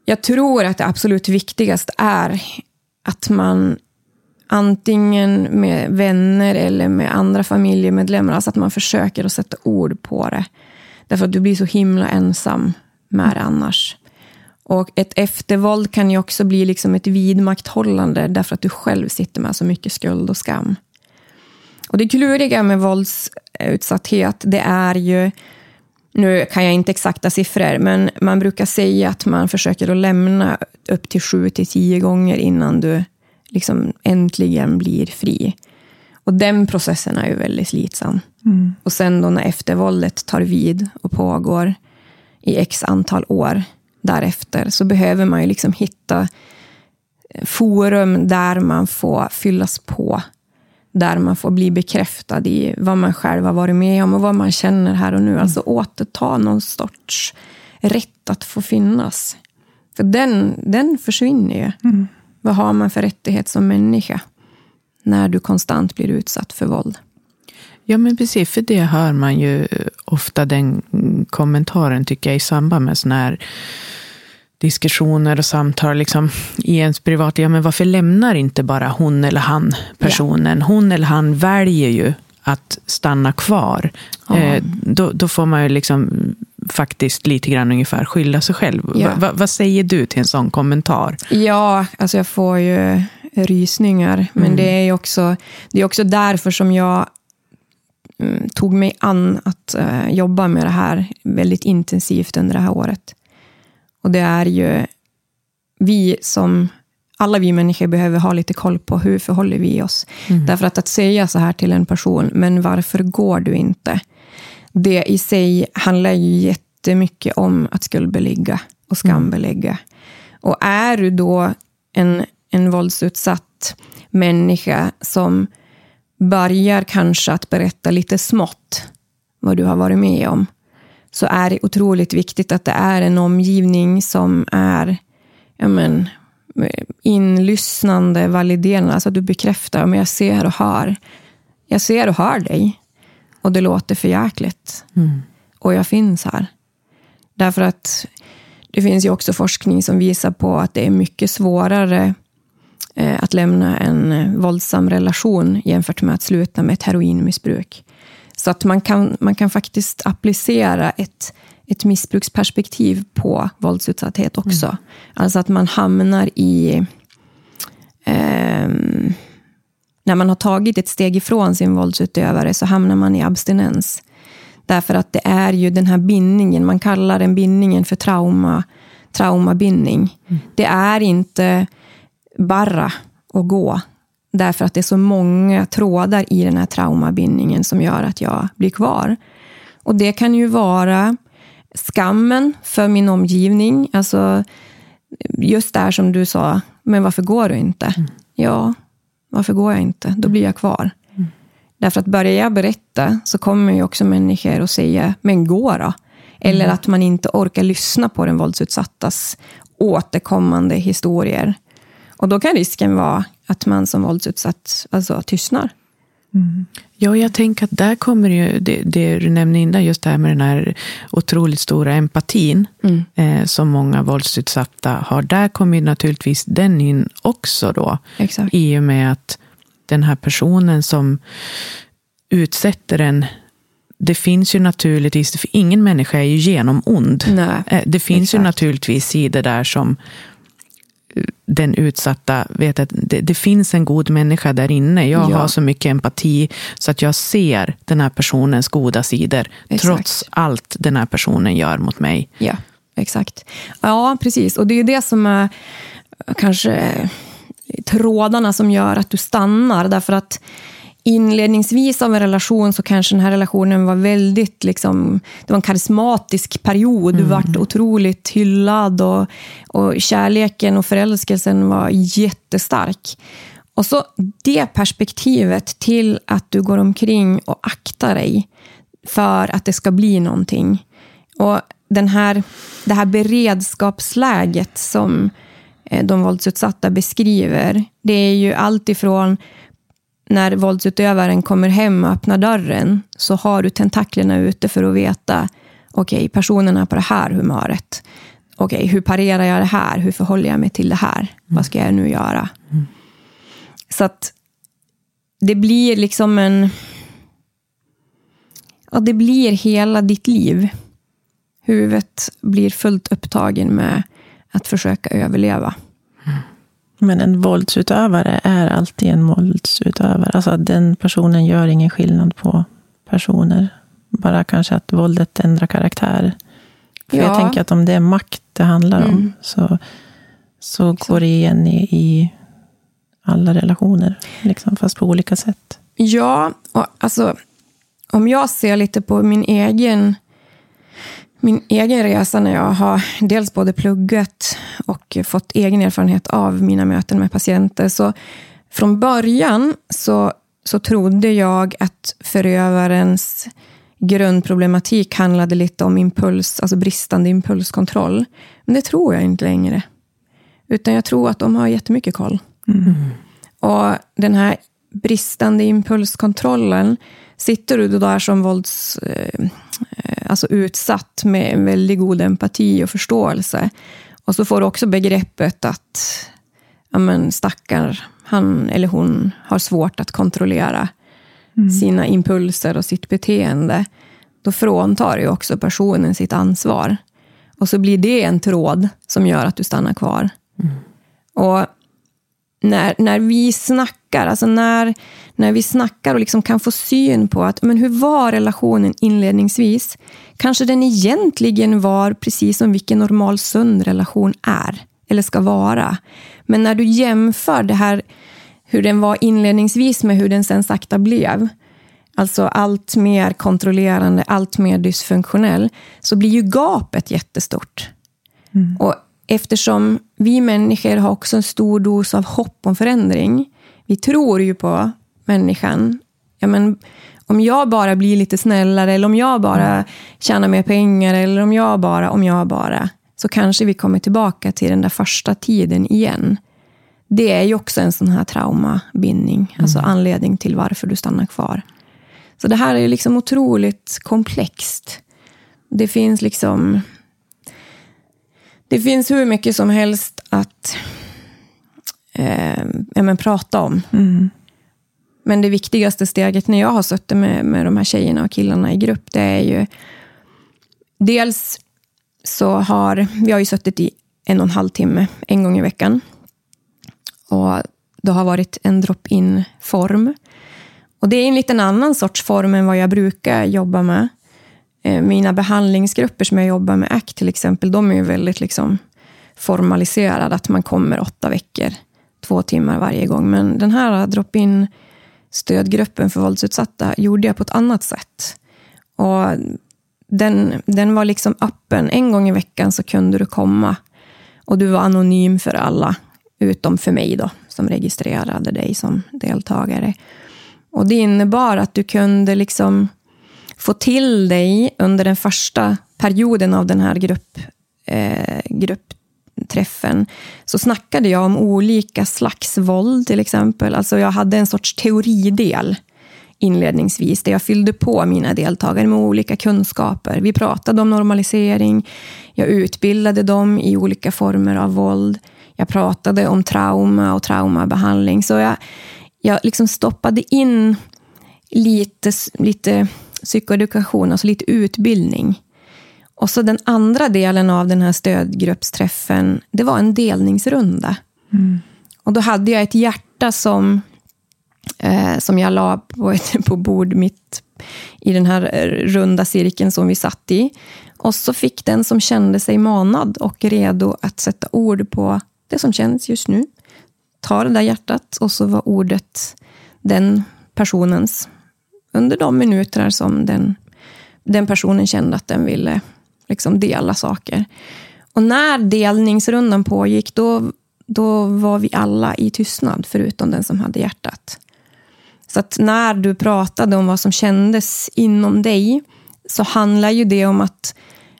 jag tror att det absolut viktigaste är att man antingen med vänner eller med andra familjemedlemmar, alltså att man försöker att sätta ord på det. Därför att du blir så himla ensam med det annars. Och ett eftervåld kan ju också bli liksom ett vidmakthållande därför att du själv sitter med så mycket skuld och skam. Och det kluriga med våldsutsatthet, det är ju, nu kan jag inte exakta siffror, men man brukar säga att man försöker att lämna upp till sju till tio gånger innan du liksom äntligen blir fri. Och den processen är ju väldigt slitsam. Mm. Och sen då när eftervåldet tar vid och pågår i x antal år därefter, så behöver man ju liksom hitta forum där man får fyllas på. Där man får bli bekräftad i vad man själv har varit med om och vad man känner här och nu. Mm. Alltså återta någon sorts rätt att få finnas. För den, den försvinner ju. Mm. Vad har man för rättighet som människa när du konstant blir utsatt för våld? Ja, men precis, för det hör man ju ofta den kommentaren, tycker jag, i samband med sådana här diskussioner och samtal liksom, i ens privat. Ja, men varför lämnar inte bara hon eller han personen? Ja. Hon eller han väljer ju att stanna kvar. Ja. Eh, då, då, får man ju liksom faktiskt lite grann ungefär skylla sig själv. Ja. Va, va, vad säger du till en sån kommentar? Ja, alltså jag får ju rysningar. Men mm. det, är också, det är också därför som jag mm, tog mig an att uh, jobba med det här väldigt intensivt under det här året. Och det är ju vi som alla vi människor behöver ha lite koll på hur förhåller vi oss. Mm. Därför att att säga så här till en person, men varför går du inte? Det i sig handlar ju jättemycket om att skuldbelägga och skambelägga. Och är du då en, en våldsutsatt människa som börjar kanske att berätta lite smått vad du har varit med om, så är det otroligt viktigt att det är en omgivning som är ja men, inlyssnande, validerande, alltså att du bekräftar, men jag ser och hör. Jag ser och hör dig. Och det låter för jäkligt. Mm. Och jag finns här. Därför att det finns ju också forskning som visar på att det är mycket svårare eh, att lämna en våldsam relation jämfört med att sluta med ett heroinmissbruk. Så att man kan, man kan faktiskt applicera ett, ett missbruksperspektiv på våldsutsatthet också. Mm. Alltså att man hamnar i eh, när man har tagit ett steg ifrån sin våldsutövare så hamnar man i abstinens. Därför att det är ju den här bindningen, man kallar den bindningen för trauma, traumabindning. Mm. Det är inte bara att gå, därför att det är så många trådar i den här traumabindningen som gör att jag blir kvar. Och det kan ju vara skammen för min omgivning, alltså just det här som du sa, men varför går du inte? Mm. Ja, varför går jag inte? Då blir jag kvar. Mm. Därför att börjar jag berätta så kommer ju också människor att säga, men gå då. Eller att man inte orkar lyssna på den våldsutsattas återkommande historier. Och då kan risken vara att man som våldsutsatt alltså, tystnar. Ja, jag tänker att där kommer ju det, det du nämnde innan, just det här med den här otroligt stora empatin eh, som många våldsutsatta har. Där kommer ju naturligtvis den in också då. Exakt. I och med att den här personen som utsätter en det finns ju naturligtvis, för ingen människa är ju genom ond. Nej, Eh, Det finns exakt. ju naturligtvis sidor där som den utsatta vet att det, det finns en god människa där inne. Jag Ja. har så mycket empati så att jag ser den här personens goda sidor. Exakt. Trots allt den här personen gör mot mig. Ja, exakt. Ja, precis. Och det är det som är kanske trådarna som gör att du stannar. Därför att inledningsvis av en relation så kanske den här relationen var väldigt, liksom, det var en karismatisk period. Du vart otroligt hyllad och, och kärleken och förälskelsen var jättestark. Och så det perspektivet till att du går omkring och aktar dig för att det ska bli någonting. Och den här, det här beredskapsläget som eh, de våldsutsatta beskriver, det är ju allt ifrån när våldsutövaren kommer hem och öppnar dörren, så har du tentaklerna ute för att veta, okej, personen är på det här humöret. Okej, hur parerar jag det här? Hur förhåller jag mig till det här? Vad ska jag nu göra? Så att det blir liksom en... Ja, det blir hela ditt liv. Huvudet blir fullt upptagen med att försöka överleva. Men en våldsutövare är alltid en våldsutövare. Alltså den personen gör ingen skillnad på personer. Bara kanske att våldet ändrar karaktär. För jag Ja. tänker att om det är makt det handlar om, Mm. så, så går det igen i, i alla relationer. Liksom, fast på olika sätt. Ja, och alltså om jag ser lite på min egen, min egen resa när jag har dels både pluggat och fått egen erfarenhet av mina möten med patienter. Så från början så, så trodde jag att förövarens grundproblematik handlade lite om impuls, alltså bristande impulskontroll. Men det tror jag inte längre. Utan jag tror att de har jättemycket koll. Och den här bristande impulskontrollen, sitter du då där som vålds, eh, alltså utsatt med en väldigt god empati och förståelse. Och så får du också begreppet att ja men, stackar, han eller hon har svårt att kontrollera sina impulser och sitt beteende. Då fråntar ju också personen sitt ansvar. Och så blir det en tråd som gör att du stannar kvar. Och när, när vi snackar, alltså när, när vi snackar och liksom kan få syn på att men hur var relationen inledningsvis? Kanske den egentligen var precis som vilken normal sund relation är, eller ska vara. Men när du jämför det här, hur den var inledningsvis med hur den sen sakta blev, alltså allt mer kontrollerande, allt mer dysfunktionell, så blir ju gapet jättestort. Och eftersom vi människor har också en stor dos av hopp om förändring. Vi tror ju på människan. Ja, men, om jag bara blir lite snällare, eller om jag bara tjänar mer pengar, eller om jag bara, om jag bara, så kanske vi kommer tillbaka till den där första tiden igen. Det är ju också en sån här traumabindning, alltså anledning till varför du stannar kvar. Så det här är ju liksom otroligt komplext. Det finns liksom det finns hur mycket som helst att eh, ja, men prata om. Men det viktigaste steget när jag har suttit med, med de här tjejerna och killarna i grupp, det är ju dels så har vi har ju suttit i en och en halv timme en gång i veckan. Och det har varit en drop-in form. Och det är en liten annan sorts form än vad jag brukar jobba med. Eh, Mina behandlingsgrupper som jag jobbar med, ACT till exempel, de är ju väldigt liksom formaliserade, att man kommer åtta veckor, två timmar varje gång. Men den här drop-in stödgruppen för våldsutsatta gjorde jag på ett annat sätt. Och den, den var liksom öppen. En gång i veckan så kunde du komma och du var anonym för alla, utom för mig då, som registrerade dig som deltagare. Och det innebar att du kunde liksom få till dig under den första perioden av den här grupp, eh, träffen så snackade jag om olika slags våld till exempel. Alltså jag hade en sorts teoridel inledningsvis, där jag fyllde på mina deltagare med olika kunskaper. Vi pratade om normalisering, jag utbildade dem i olika former av våld. Jag pratade om trauma och traumabehandling. Så jag, jag liksom stoppade in lite, lite psykoedukation, alltså lite utbildning. Och så den andra delen av den här stödgruppsträffen, det var en delningsrunda. Mm. Och då hade jag ett hjärta som, eh, som jag la på, ett, på bord mitt i den här eh, runda cirkeln som vi satt i. Och så fick den som kände sig manad och redo att sätta ord på det som känns just nu, ta det där hjärtat och så var ordet den personens under de minuter som den, den personen kände att den ville liksom dela saker. Och när delningsrundan pågick, då, då var vi alla i tystnad, förutom den som hade hjärtat. Så att när du pratade om vad som kändes inom dig, så handlar ju det om att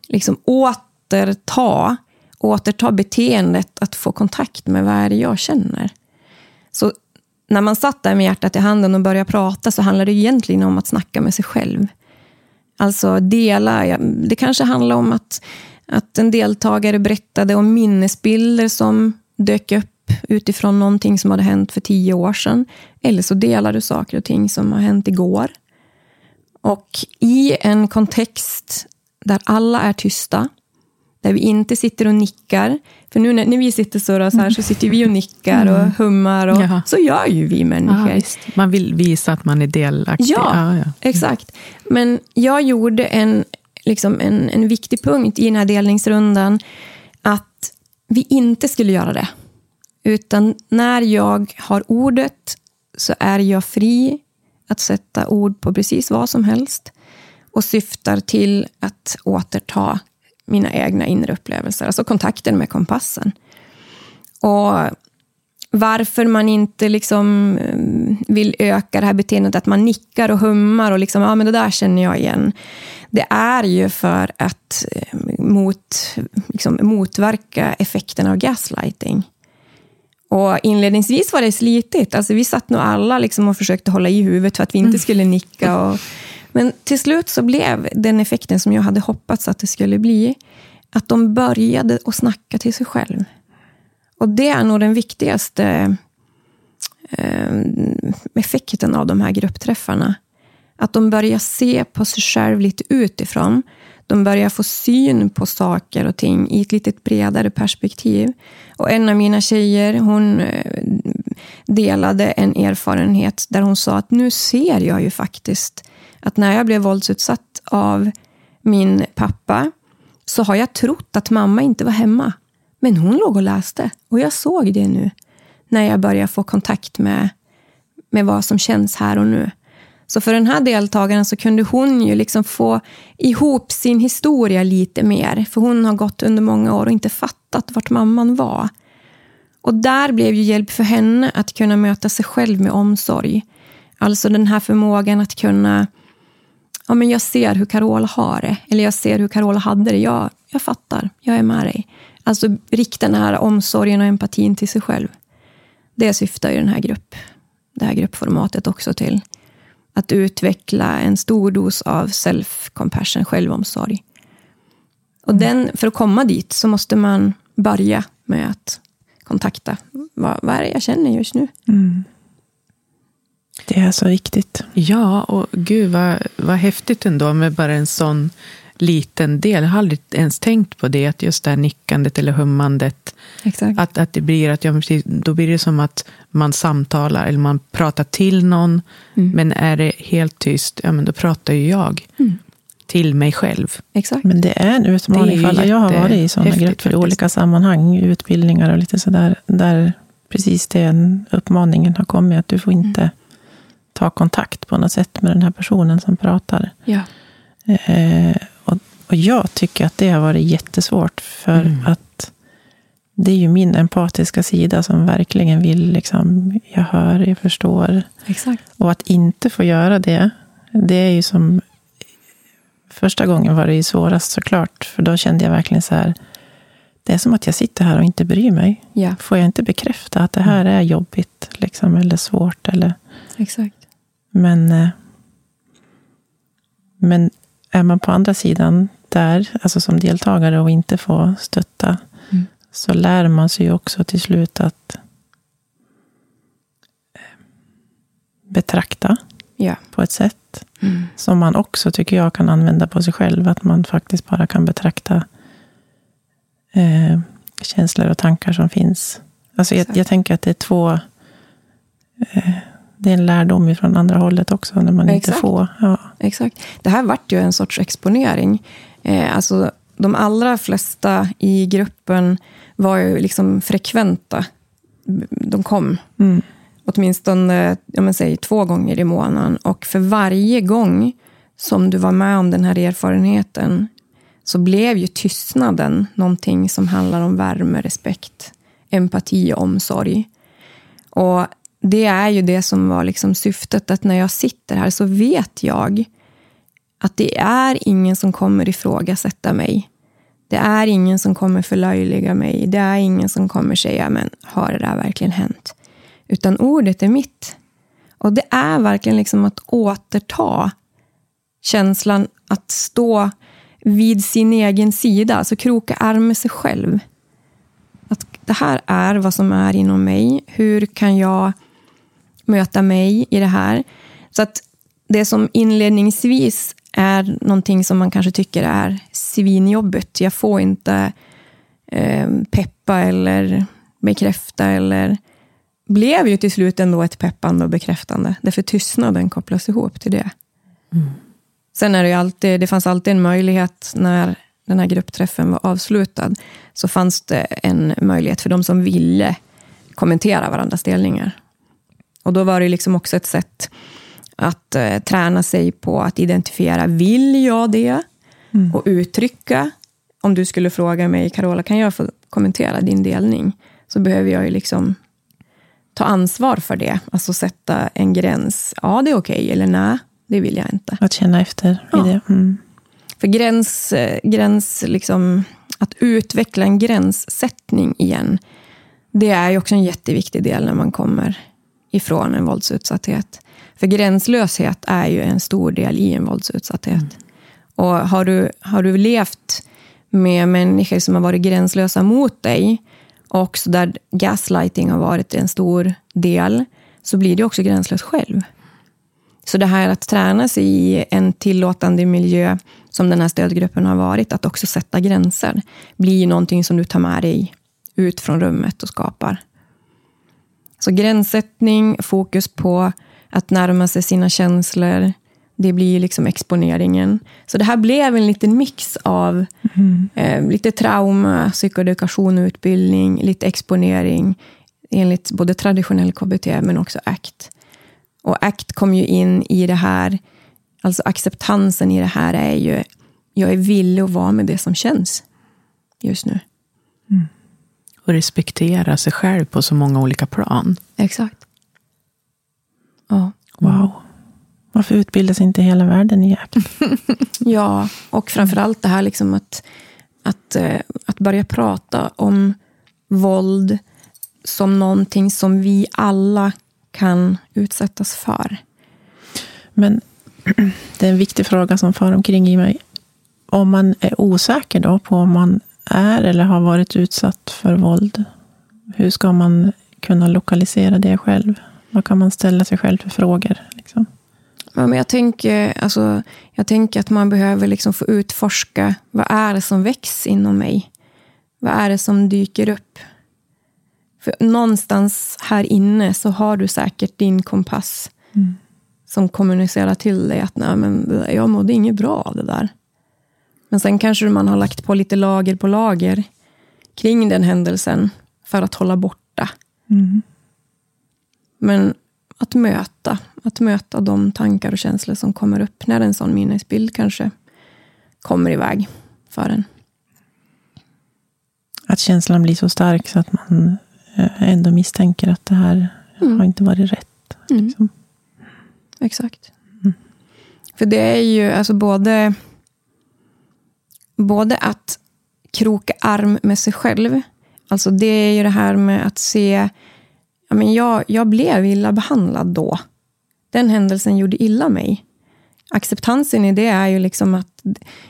liksom återta, återta beteendet att få kontakt med vad är det jag känner. Så när man satt där med hjärtat i handen och började prata så handlade det egentligen om att snacka med sig själv. Alltså dela, det kanske handlar om att, att en deltagare berättade om minnesbilder som dök upp utifrån någonting som hade hänt för tio år sedan. Eller så delar du saker och ting som har hänt igår. Och i en kontext där alla är tysta, där vi inte sitter och nickar. För nu när, när vi sitter så, så, här, så sitter vi och nickar och mm. hummar. Och, Jaha. så gör ju vi människor. Ja, man vill visa att man är delaktig. Ja, ja, ja, exakt. Men jag gjorde en, liksom en, en viktig punkt i den här delningsrundan. Att vi inte skulle göra det. Utan när jag har ordet så är jag fri att sätta ord på precis vad som helst och syftar till att återta mina egna inre upplevelser, alltså kontakten med kompassen. Och varför man inte liksom eh, vill öka det här beteendet att man nickar och hummar och liksom, ja men det där känner jag igen. Det är ju för att eh, mot, liksom, motverka effekten av gaslighting. Och inledningsvis var det slitigt. Alltså, vi satt nog alla liksom och försökte hålla i huvudet för att vi inte mm. skulle nicka. Och, men till slut så blev den effekten som jag hade hoppats att det skulle bli, att de började att snacka till sig själv. Och det är nog den viktigaste eh, effekten av de här gruppträffarna. Att de börjar se på sig själv lite utifrån. De börjar få syn på saker och ting i ett lite bredare perspektiv. Och en av mina tjejer, hon eh, delade en erfarenhet där hon sa att nu ser jag ju faktiskt att när jag blev våldsutsatt av min pappa så har jag trott att mamma inte var hemma. Men hon låg och läste och jag såg det nu när jag började få kontakt med, med vad som känns här och nu. Så för den här deltagaren så kunde hon ju liksom få ihop sin historia lite mer. För hon har gått under många år och inte fattat vart mamman var. Och där blev ju hjälp för henne att kunna möta sig själv med omsorg. Alltså den här förmågan att kunna ja, men jag ser hur Carola har det, eller jag ser hur Carola hade det. Jag, jag fattar, jag är med dig. Alltså rikta den här omsorgen och empatin till sig själv. Det syftar ju den här grupp, det här gruppformatet också till. Att utveckla en stor dos av self-compassion, självomsorg. Och mm. den, för att komma dit så måste man börja med att kontakta. Vad, vad är det jag känner just nu? Mm. Det är så viktigt. Ja, och gud vad, vad häftigt ändå med bara en sån liten del. Jag har aldrig ens tänkt på det, att just det här nickandet eller hummandet. Exakt. Att, att det blir att, ja, då blir det som att man samtalar eller man pratar till någon. Mm. Men är det helt tyst, ja men då pratar ju jag. Mm. Till mig själv. Exakt. Men det är en utmaning för alla. Jag har varit i sådana grupper i olika sammanhang, utbildningar och lite sådär. Där precis den uppmaningen har kommit, att du får inte mm ta kontakt på något sätt med den här personen som pratar. Ja. Eh, och, och, jag tycker att det har varit jättesvårt, för mm. att det är ju min empatiska sida som verkligen vill, liksom, jag hör, jag förstår. Exakt. Och att inte få göra det, det är ju som Första gången var det ju svårast såklart, för då kände jag verkligen så här, det är som att jag sitter här och inte bryr mig. Ja, Får jag inte bekräfta att det här är jobbigt liksom, eller svårt? Eller, exakt. Men, eh, men är man på andra sidan där, alltså som deltagare och inte får stötta, Mm. så lär man sig ju också till slut att eh, betrakta Ja. på ett sätt Mm. som man också, tycker jag, kan använda på sig själv. Att man faktiskt bara kan betrakta eh, känslor och tankar som finns. Alltså jag, jag tänker att det är två... Eh, det är en lärdom från andra hållet också, när man inte Exakt. får. Ja. Exakt. Det här vart ju en sorts exponering. Eh, alltså, de allra flesta i gruppen var ju liksom frekventa. De kom Mm. åtminstone ja, säg, två gånger i månaden. Och för varje gång som du var med om den här erfarenheten så blev ju tystnaden någonting som handlar om värme, respekt, empati och omsorg. Och det är ju det som var liksom syftet, att när jag sitter här så vet jag att det är ingen som kommer ifrågasätta mig. Det är ingen som kommer förlöjliga mig. Det är ingen som kommer säga, men har det där verkligen hänt? Utan ordet är mitt. Och det är verkligen liksom att återta känslan att stå vid sin egen sida, alltså kroka arm med sig själv. Att det här är vad som är inom mig. Hur kan jag möta mig i det här? Så att det som inledningsvis är någonting som man kanske tycker är svinjobbigt. Jag får inte eh, peppa eller bekräfta eller blev ju till slut ändå ett peppande och bekräftande. Därför tystnaden kopplas ihop till det. Sen är det alltid, det fanns alltid en möjlighet när den här gruppträffen var avslutad, så fanns det en möjlighet för de som ville kommentera varandras delningar. Och då var det liksom också ett sätt att eh, träna sig på att identifiera, vill jag det? Och uttrycka. Om du skulle fråga mig, Carola, kan jag få kommentera din delning? Så behöver jag ju liksom ta ansvar för det. Alltså sätta en gräns. Ja, det är okej, eller nej, det vill jag inte. Att känna efter Ja. i det. Mm. För gräns, eh, gräns liksom, att utveckla en gränssättning igen, det är ju också en jätteviktig del när man kommer ifrån en våldsutsatthet. För gränslöshet är ju en stor del i en våldsutsatthet. Och har du, har du levt med människor som har varit gränslösa mot dig, och där gaslighting har varit en stor del, så blir du också gränslös själv. Så det här att träna sig i en tillåtande miljö, som den här stödgruppen har varit, att också sätta gränser, blir någonting som du tar med dig ut från rummet och skapar. Så gränssättning, fokus på att närma sig sina känslor, det blir liksom exponeringen. Så det här blev en liten mix av eh, lite trauma, psykoedukation och utbildning, lite exponering, enligt både traditionell KBT men också ACT. Och ACT kom ju in i det här, alltså acceptansen i det här är ju, jag är villig att vara med det som känns just nu. Och respektera sig själv på så många olika plan. Exakt. Ja. Wow. Varför utbildas inte hela världen i jakt? Ja, och framförallt det här liksom att, att, eh, att börja prata om våld som någonting som vi alla kan utsättas för. Men det är en viktig fråga som far omkring i mig. Om man är osäker då på om man är eller har varit utsatt för våld, hur ska man kunna lokalisera det själv? Vad kan man ställa sig själv för frågor? Liksom? Ja, men jag, tänker, alltså, jag tänker att man behöver liksom få utforska vad är det som väcks inom mig? Vad är det som dyker upp? För någonstans här inne så har du säkert din kompass som kommunicerar till dig att Nej, men jag mådde inget bra av det där. Men sen kanske man har lagt på lite lager på lager kring den händelsen för att hålla borta. Men att möta, att möta de tankar och känslor som kommer upp när en sån minnesbild kanske kommer iväg för en. Att känslan blir så stark så att man eh, ändå misstänker att det här har inte varit rätt. Liksom. Exakt. För det är ju alltså både både att kroka arm med sig själv. Alltså det är ju det här med att se, ja, men jag, jag blev illa behandlad då. Den händelsen gjorde illa mig. Acceptansen i det är ju liksom att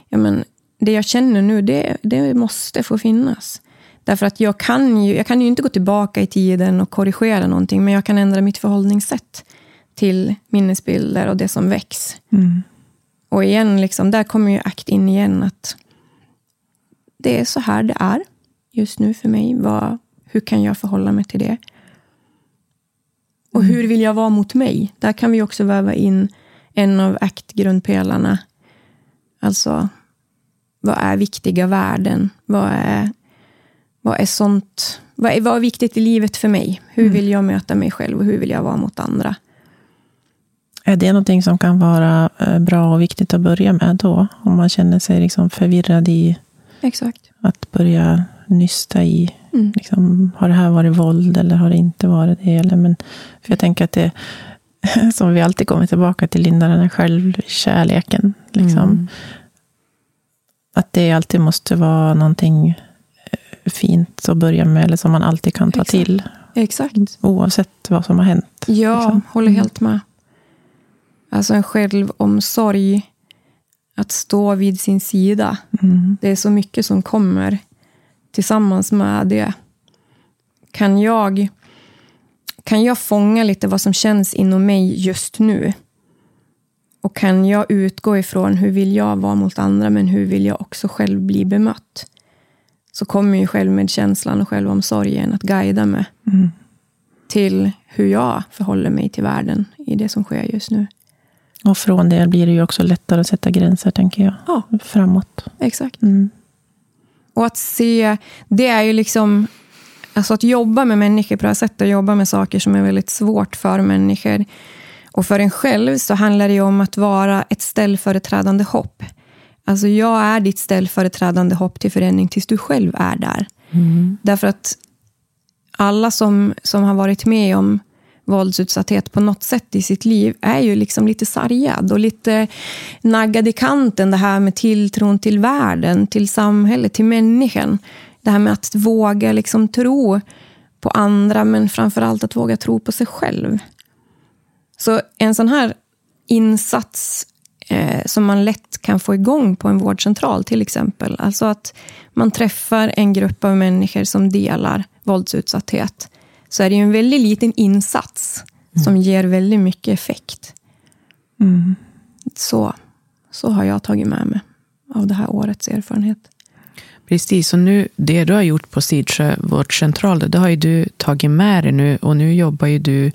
ja, men, det jag känner nu, det, det måste få finnas. Därför att jag kan, ju, jag kan ju inte gå tillbaka i tiden och korrigera någonting, men jag kan ändra mitt förhållningssätt till minnesbilder och det som väcks. Mm. Och igen, liksom, där kommer ju akt in igen. att Det är så här det är just nu för mig. Vad, hur kan jag förhålla mig till det? Och hur vill jag vara mot mig? Där kan vi också väva in en av aktgrundpelarna. Alltså, vad är viktiga värden? Vad är, vad är sånt? Vad är, vad är viktigt i livet för mig? Hur vill jag möta mig själv och hur vill jag vara mot andra? Är det någonting som kan vara eh, bra och viktigt att börja med då? Om man känner sig liksom förvirrad i Exakt. att börja nysta i, Mm. liksom, har det här varit våld eller har det inte varit det? Eller, men, för jag tänker att det, som vi alltid kommer tillbaka till, Linda, den här självkärleken. Liksom, Mm. Att det alltid måste vara någonting eh, fint att börja med, eller som man alltid kan ta Exakt. till, Exakt. oavsett vad som har hänt. Ja, liksom. håller helt med. Alltså en självomsorg, att stå vid sin sida. Mm. Det är så mycket som kommer tillsammans med det. Kan jag, kan jag fånga lite vad som känns inom mig just nu? Och kan jag utgå ifrån hur vill jag vara mot andra, men hur vill jag också själv bli bemött? Så kommer ju självmedkänslan och självomsorgen att guida mig Mm. till hur jag förhåller mig till världen i det som sker just nu. Och från det blir det ju också lättare att sätta gränser, tänker jag. Ja. Framåt. Exakt. Mm. Och att se, det är ju liksom, alltså att jobba med människor på det här sättet, att jobba med saker som är väldigt svårt för människor. Och för en själv så handlar det om att vara ett ställföreträdande hopp. Alltså jag är ditt ställföreträdande hopp till förändring tills du själv är där. Därför att alla som, som har varit med om våldsutsatthet på något sätt i sitt liv är ju liksom lite sargad och lite naggad i kanten. Det här med tilltron till världen, till samhället, till människan. Det här med att våga liksom tro på andra, men framför allt att våga tro på sig själv. Så en sån här insats eh, som man lätt kan få igång på en vårdcentral till exempel. Alltså att man träffar en grupp av människor som delar våldsutsatthet. Så är det ju en väldigt liten insats som ger väldigt mycket effekt. Mm. Så, så har jag tagit med mig av det här årets erfarenhet. Precis, och nu, det du har gjort på Sidsjö vårdcentral, det har ju du tagit med dig nu och nu jobbar ju du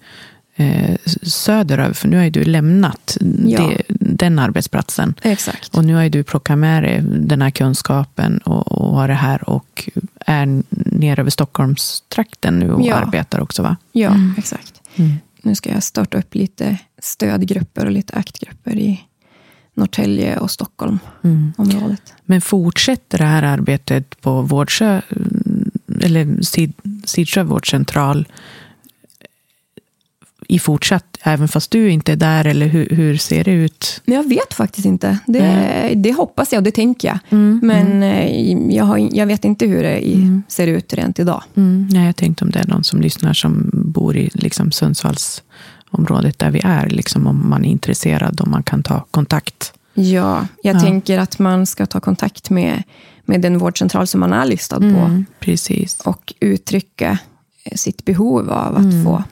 eh, söderöver, för nu har ju du lämnat Ja. det, den arbetsplatsen. Exakt. Och nu har ju du plockat med dig den här kunskapen och, och har det här och är nere över Stockholmstrakten nu och Ja. arbetar också va? Ja, exakt. Mm. Nu ska jag starta upp lite stödgrupper och lite aktgrupper i Norrtälje och Stockholmområdet. Men fortsätter det här arbetet på Vårdsjö, eller Sid, Sidsjö vårdcentral i fortsatt, även fast du inte är där, eller hur, hur ser det ut? Jag vet faktiskt inte. Det, det hoppas jag och det tänker jag. Mm, Men eh, jag, har, jag vet inte hur det i, ser ut rent idag. Mm, nej, jag tänkte om det är någon som lyssnar som bor i liksom, Sundsvallsområdet där vi är, liksom, om man är intresserad, om man kan ta kontakt. Ja, jag Ja. tänker att man ska ta kontakt med, med den vårdcentral som man är listad på. Mm, precis. och uttrycka sitt behov av att Mm. få,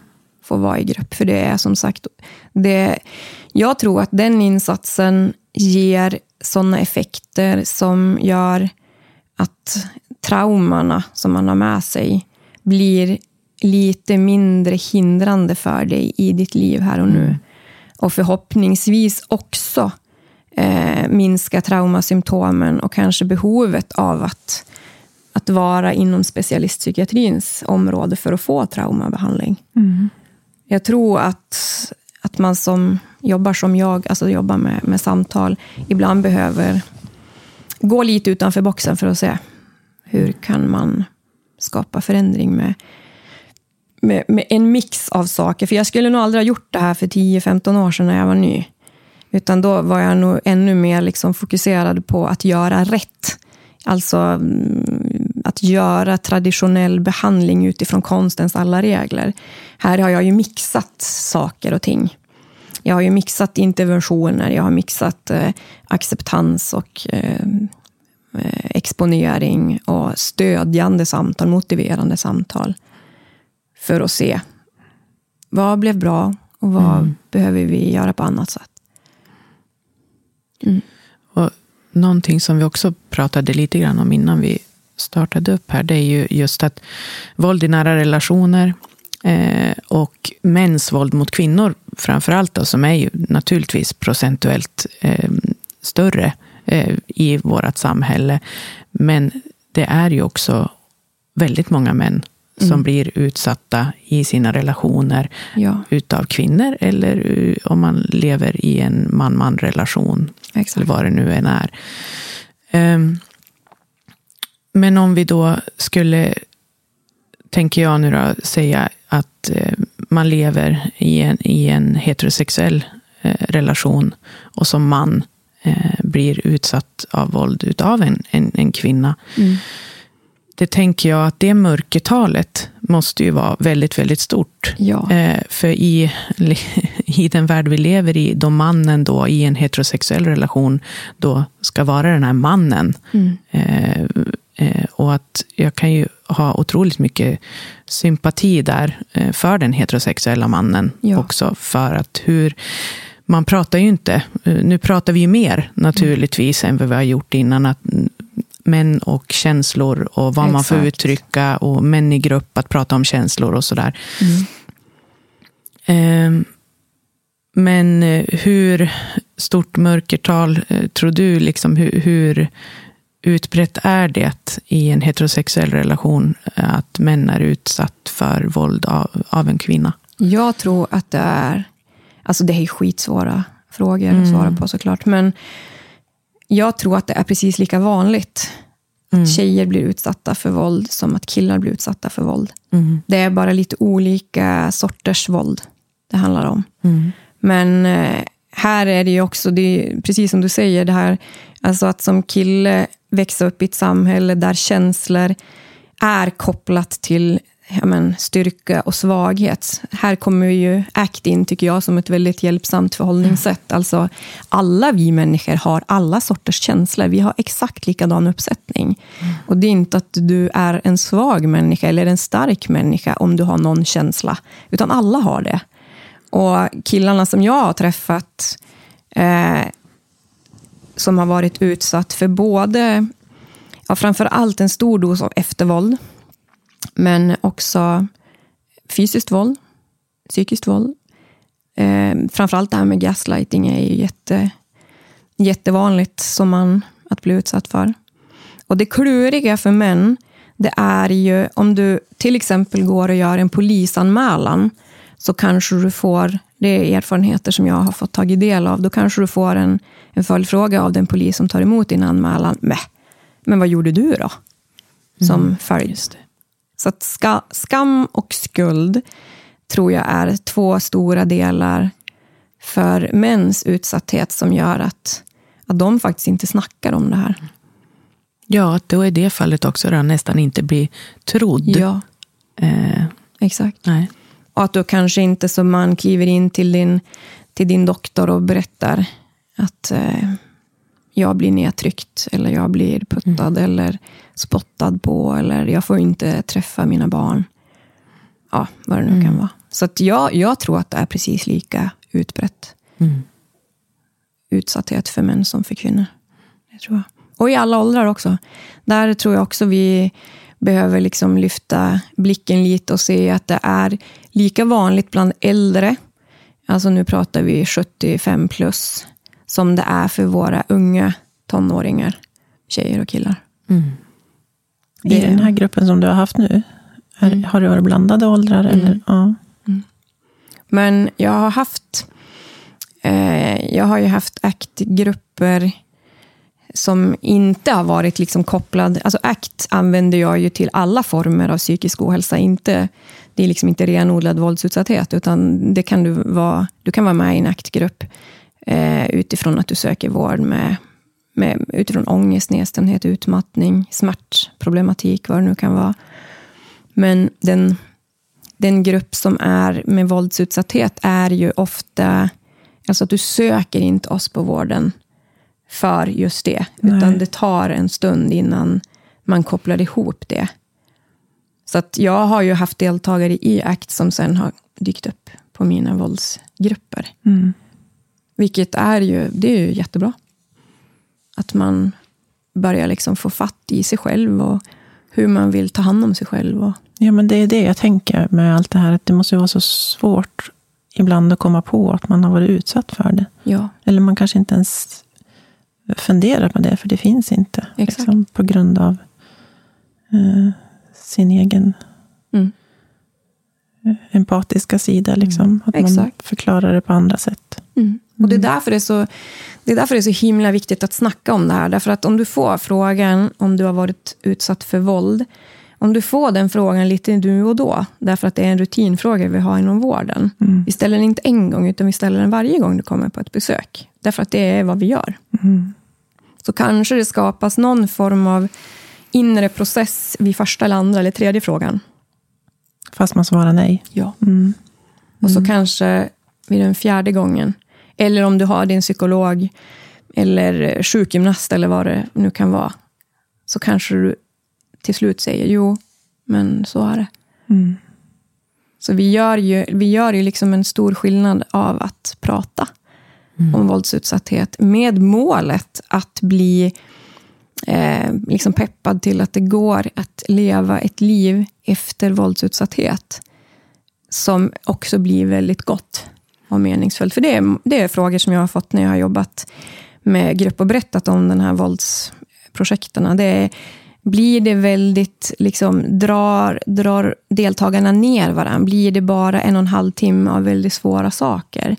få vara i grupp. För det är som sagt, det, jag tror att den insatsen ger sådana effekter som gör att traumorna som man har med sig blir lite mindre hindrande för dig i ditt liv här och nu. Och förhoppningsvis också eh, minska traumasymptomen och kanske behovet av att att vara inom specialistpsykiatrins område för att få traumabehandling. Jag tror att, att man som jobbar som jag, alltså jobbar med, med samtal, ibland behöver gå lite utanför boxen för att se hur kan man skapa förändring med, med, med en mix av saker. För jag skulle nog aldrig ha gjort det här för 10-15 år sedan när jag var ny. Utan då var jag nog ännu mer liksom fokuserad på att göra rätt Alltså mm, att göra traditionell behandling utifrån konstens alla regler. Här har jag ju mixat saker och ting. Jag har ju mixat interventioner, jag har mixat eh, acceptans och eh, eh exponering och stödjande samtal, motiverande samtal. För att se vad blev bra och vad mm. behöver vi göra på annat sätt. Mm. Och någonting som vi också pratade lite grann om innan vi startade upp här, det är ju just att våld i nära relationer eh, och mäns våld mot kvinnor framför allt, då, som är ju naturligtvis procentuellt eh, större eh, i vårt samhälle. Men det är ju också väldigt många män som mm. blir utsatta i sina relationer ja. utav kvinnor eller om man lever i en man-man-relation. Eller vad det nu än är. Um, men om vi då skulle, tänker jag nu då, säga att uh, man lever i en, i en heterosexuell uh, relation och som man uh, blir utsatt av våld utav en, en, en kvinna. Mm det tänker jag att det mörkertalet måste ju vara väldigt, väldigt stort. Ja. Eh, för i, i den värld vi lever i, då mannen då i en heterosexuell relation då ska vara den här mannen. Mm. Eh, och att jag kan ju ha otroligt mycket sympati där eh, för den heterosexuella mannen ja. också. För att hur man pratar ju inte, eh, nu pratar vi ju mer naturligtvis mm. än vad vi har gjort innan, att män och känslor och vad Exakt. man får uttrycka och män i grupp, att prata om känslor och sådär. Mm. Eh, men hur stort mörkertal tror du, liksom, hur, hur utbrett är det i en heterosexuell relation eh, att män är utsatt för våld av, av en kvinna? Jag tror att det är, alltså det är skitsvåra frågor mm. att svara på såklart, men jag tror att det är precis lika vanligt Mm. Att tjejer blir utsatta för våld som att killar blir utsatta för våld. Mm. Det är bara lite olika sorters våld det handlar om. Mm. Men eh, här är det ju också, det är, precis som du säger, det här alltså att som kille växa upp i ett samhälle där känslor är kopplat till ja, men, styrka och svaghet. Här kommer ju ACT in, tycker jag, som ett väldigt hjälpsamt förhållningssätt. Mm. Alltså, alla vi människor har alla sorters känslor. Vi har exakt likadan uppsättning. Mm. Och Det är inte att du är en svag människa eller en stark människa om du har någon känsla, utan alla har det. Och killarna som jag har träffat, eh, som har varit utsatt för både, ja, framför allt en stor dos av eftervåld, men också fysiskt våld, psykiskt våld. Eh, framförallt det här med gaslighting är ju jätte, jättevanligt som man att bli utsatt för. Och det kluriga för män, det är ju om du till exempel går och gör en polisanmälan, så kanske du får, det är erfarenheter som jag har fått tagit del av, då kanske du får en, en följdfråga av den polis som tar emot din anmälan. Mäh, men vad gjorde du då? Som mm, följd. Så ska, skam och skuld tror jag är två stora delar för mäns utsatthet som gör att, att de faktiskt inte snackar om det här. Ja, att då i det fallet också då nästan inte blir trodd. Ja, eh, exakt. Nej. Och att då kanske inte som man kliver in till din, till din doktor och berättar att eh, jag blir nedtryckt eller jag blir puttad mm. eller spottad på eller jag får inte träffa mina barn. Ja, vad det nu mm. kan vara. Så att jag, jag tror att det är precis lika utbrett. Mm. Utsatthet för män som för kvinnor. Det tror jag. Och i alla åldrar också. Där tror jag också vi behöver liksom lyfta blicken lite och se att det är lika vanligt bland äldre, alltså nu pratar vi 75 plus, som det är för våra unga tonåringar, tjejer och killar. Mm. I den här gruppen som du har haft nu, är, mm. har det varit blandade åldrar? Mm. Eller? Ja. Mm. Men jag har haft eh, jag har ju haft ACT-grupper som inte har varit liksom kopplad... Alltså ACT använder jag ju till alla former av psykisk ohälsa. Inte, det är liksom inte renodlad våldsutsatthet, utan det kan du, vara, du kan vara med i en ACT-grupp eh, utifrån att du söker vård med, med, utifrån ångest, nedstämdhet, utmattning, smärtproblematik, vad det nu kan vara. Men den, den grupp som är med våldsutsatthet är ju ofta, alltså att du söker inte oss på vården för just det, Nej. utan det tar en stund innan man kopplar ihop det. Så att jag har ju haft deltagare i ACT som sen har dykt upp på mina våldsgrupper. Mm. Vilket är ju, det är ju jättebra. Att man börjar liksom få fatt i sig själv och hur man vill ta hand om sig själv. Och, Ja, men det är det jag tänker med allt det här. Att det måste vara så svårt ibland att komma på att man har varit utsatt för det. ja, Eller man kanske inte ens funderar på det, för det finns inte. Liksom, på grund av eh, sin egen Mm. eh, empatiska sida. Liksom. Att man Exakt. förklarar det på andra sätt. Mm. Och det är, därför det, är så, det är därför det är så himla viktigt att snacka om det här. Därför att om du får frågan om du har varit utsatt för våld, om du får den frågan lite nu och då, därför att det är en rutinfråga vi har inom vården. Mm. Vi ställer den inte en gång, utan vi ställer den varje gång du kommer på ett besök. Därför att det är vad vi gör. Mm. Så kanske det skapas någon form av inre process vid första eller andra eller tredje frågan. Fast man svarar nej. Ja. Mm. Och så kanske vid den fjärde gången. Eller om du har din psykolog eller sjukgymnast eller vad det nu kan vara. Så kanske du till slut säger jo, men så är det. Mm. Så vi gör ju, vi gör ju liksom en stor skillnad av att prata om våldsutsatthet med målet att bli eh, liksom peppad till att det går att leva ett liv efter våldsutsatthet som också blir väldigt gott och meningsfullt. För det är, det är frågor som jag har fått när jag har jobbat med grupp och berättat om den här våldsprojekten. Det är, blir det väldigt, liksom, drar, drar deltagarna ner varandra? Blir det bara en och en halv timme av väldigt svåra saker?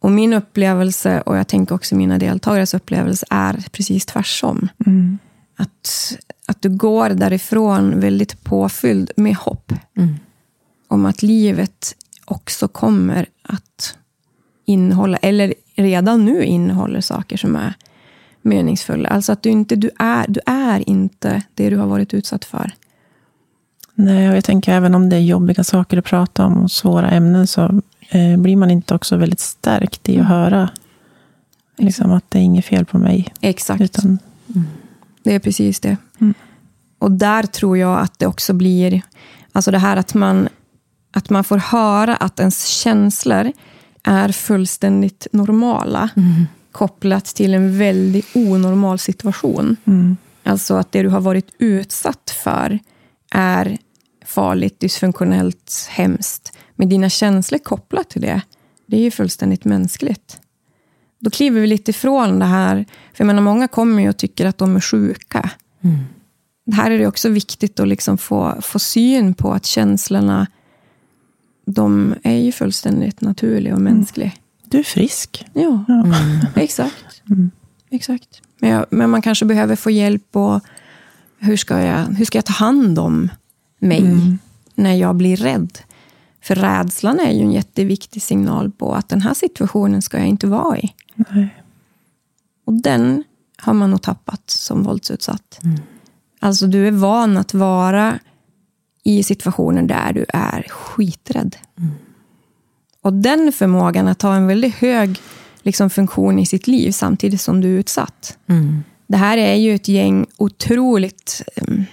Och min upplevelse, och jag tänker också mina deltagares upplevelse, är precis tvärtom. Mm. Att, att du går därifrån väldigt påfylld med hopp Mm. om att livet också kommer att innehålla, eller redan nu innehåller saker som är meningsfulla. Alltså att du inte du är, du är inte det du har varit utsatt för. Nej, och jag tänker även om det är jobbiga saker att prata om och svåra ämnen så eh, blir man inte också väldigt stärkt i att höra liksom, att det är inget fel på mig. Exakt. Utan, Det är precis det. Mm. Och där tror jag att det också blir, alltså det här att man, att man får höra att ens känslor är fullständigt normala, kopplat till en väldigt onormal situation. mm, Alltså att det du har varit utsatt för är farligt, dysfunktionellt, hemskt. Men dina känslor kopplat till det, det är ju fullständigt mänskligt. Då kliver vi lite ifrån det här. För jag menar, många kommer ju och tycker att de är sjuka. Mm. Här är det också viktigt att liksom få, få syn på att känslorna, de är ju fullständigt naturliga och mänskliga. Du är frisk. Ja, Ja. exakt. Mm. exakt. Men, jag, men man kanske behöver få hjälp och hur ska jag, hur ska jag ta hand om mig Mm. när jag blir rädd? För rädslan är ju en jätteviktig signal på att den här situationen ska jag inte vara i. Nej. Och den har man nog tappat som våldsutsatt. Alltså du är van att vara i situationer där du är skiträdd. Och den förmågan att ha en väldigt hög liksom, funktion i sitt liv samtidigt som du är utsatt. Mm. Det här är ju ett gäng otroligt... em,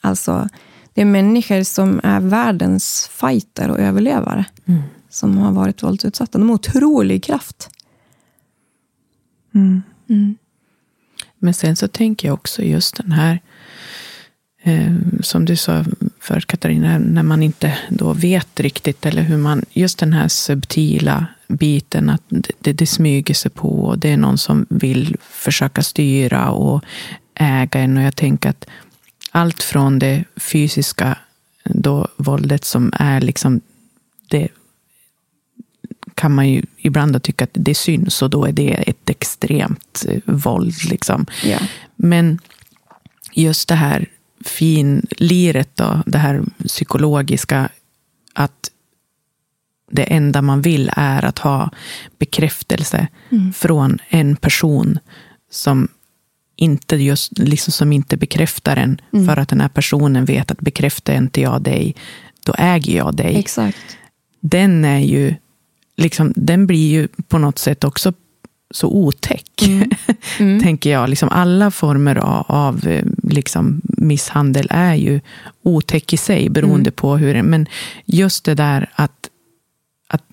Alltså, det är människor som är världens fighter och överlevare. Mm. Som har varit våldsutsatta. De har otrolig kraft. Mm. Men sen så tänker jag också just den här, eh, som du sa förut Katarina, när man inte då vet riktigt, eller hur man, just den här subtila biten, att det, det, smyger sig på, och det är någon som vill försöka styra och äga en. Och jag tänker att allt från det fysiska då våldet som är liksom det kan man ju ibland tycka att det syns och då är det ett extremt eh, våld. Liksom. Ja. Men just det här finliret, då, det här psykologiska, att det enda man vill är att ha bekräftelse Mm. från en person som inte just, liksom som inte bekräftar en, Mm. för att den här personen vet att bekräftar inte jag dig, då äger jag dig. Exakt. Den är ju, liksom, den blir ju på något sätt också så otäck, Mm. tänker jag. Liksom alla former av, av eh, liksom, misshandel är ju otäck i sig, beroende på hur. Men just det där att, att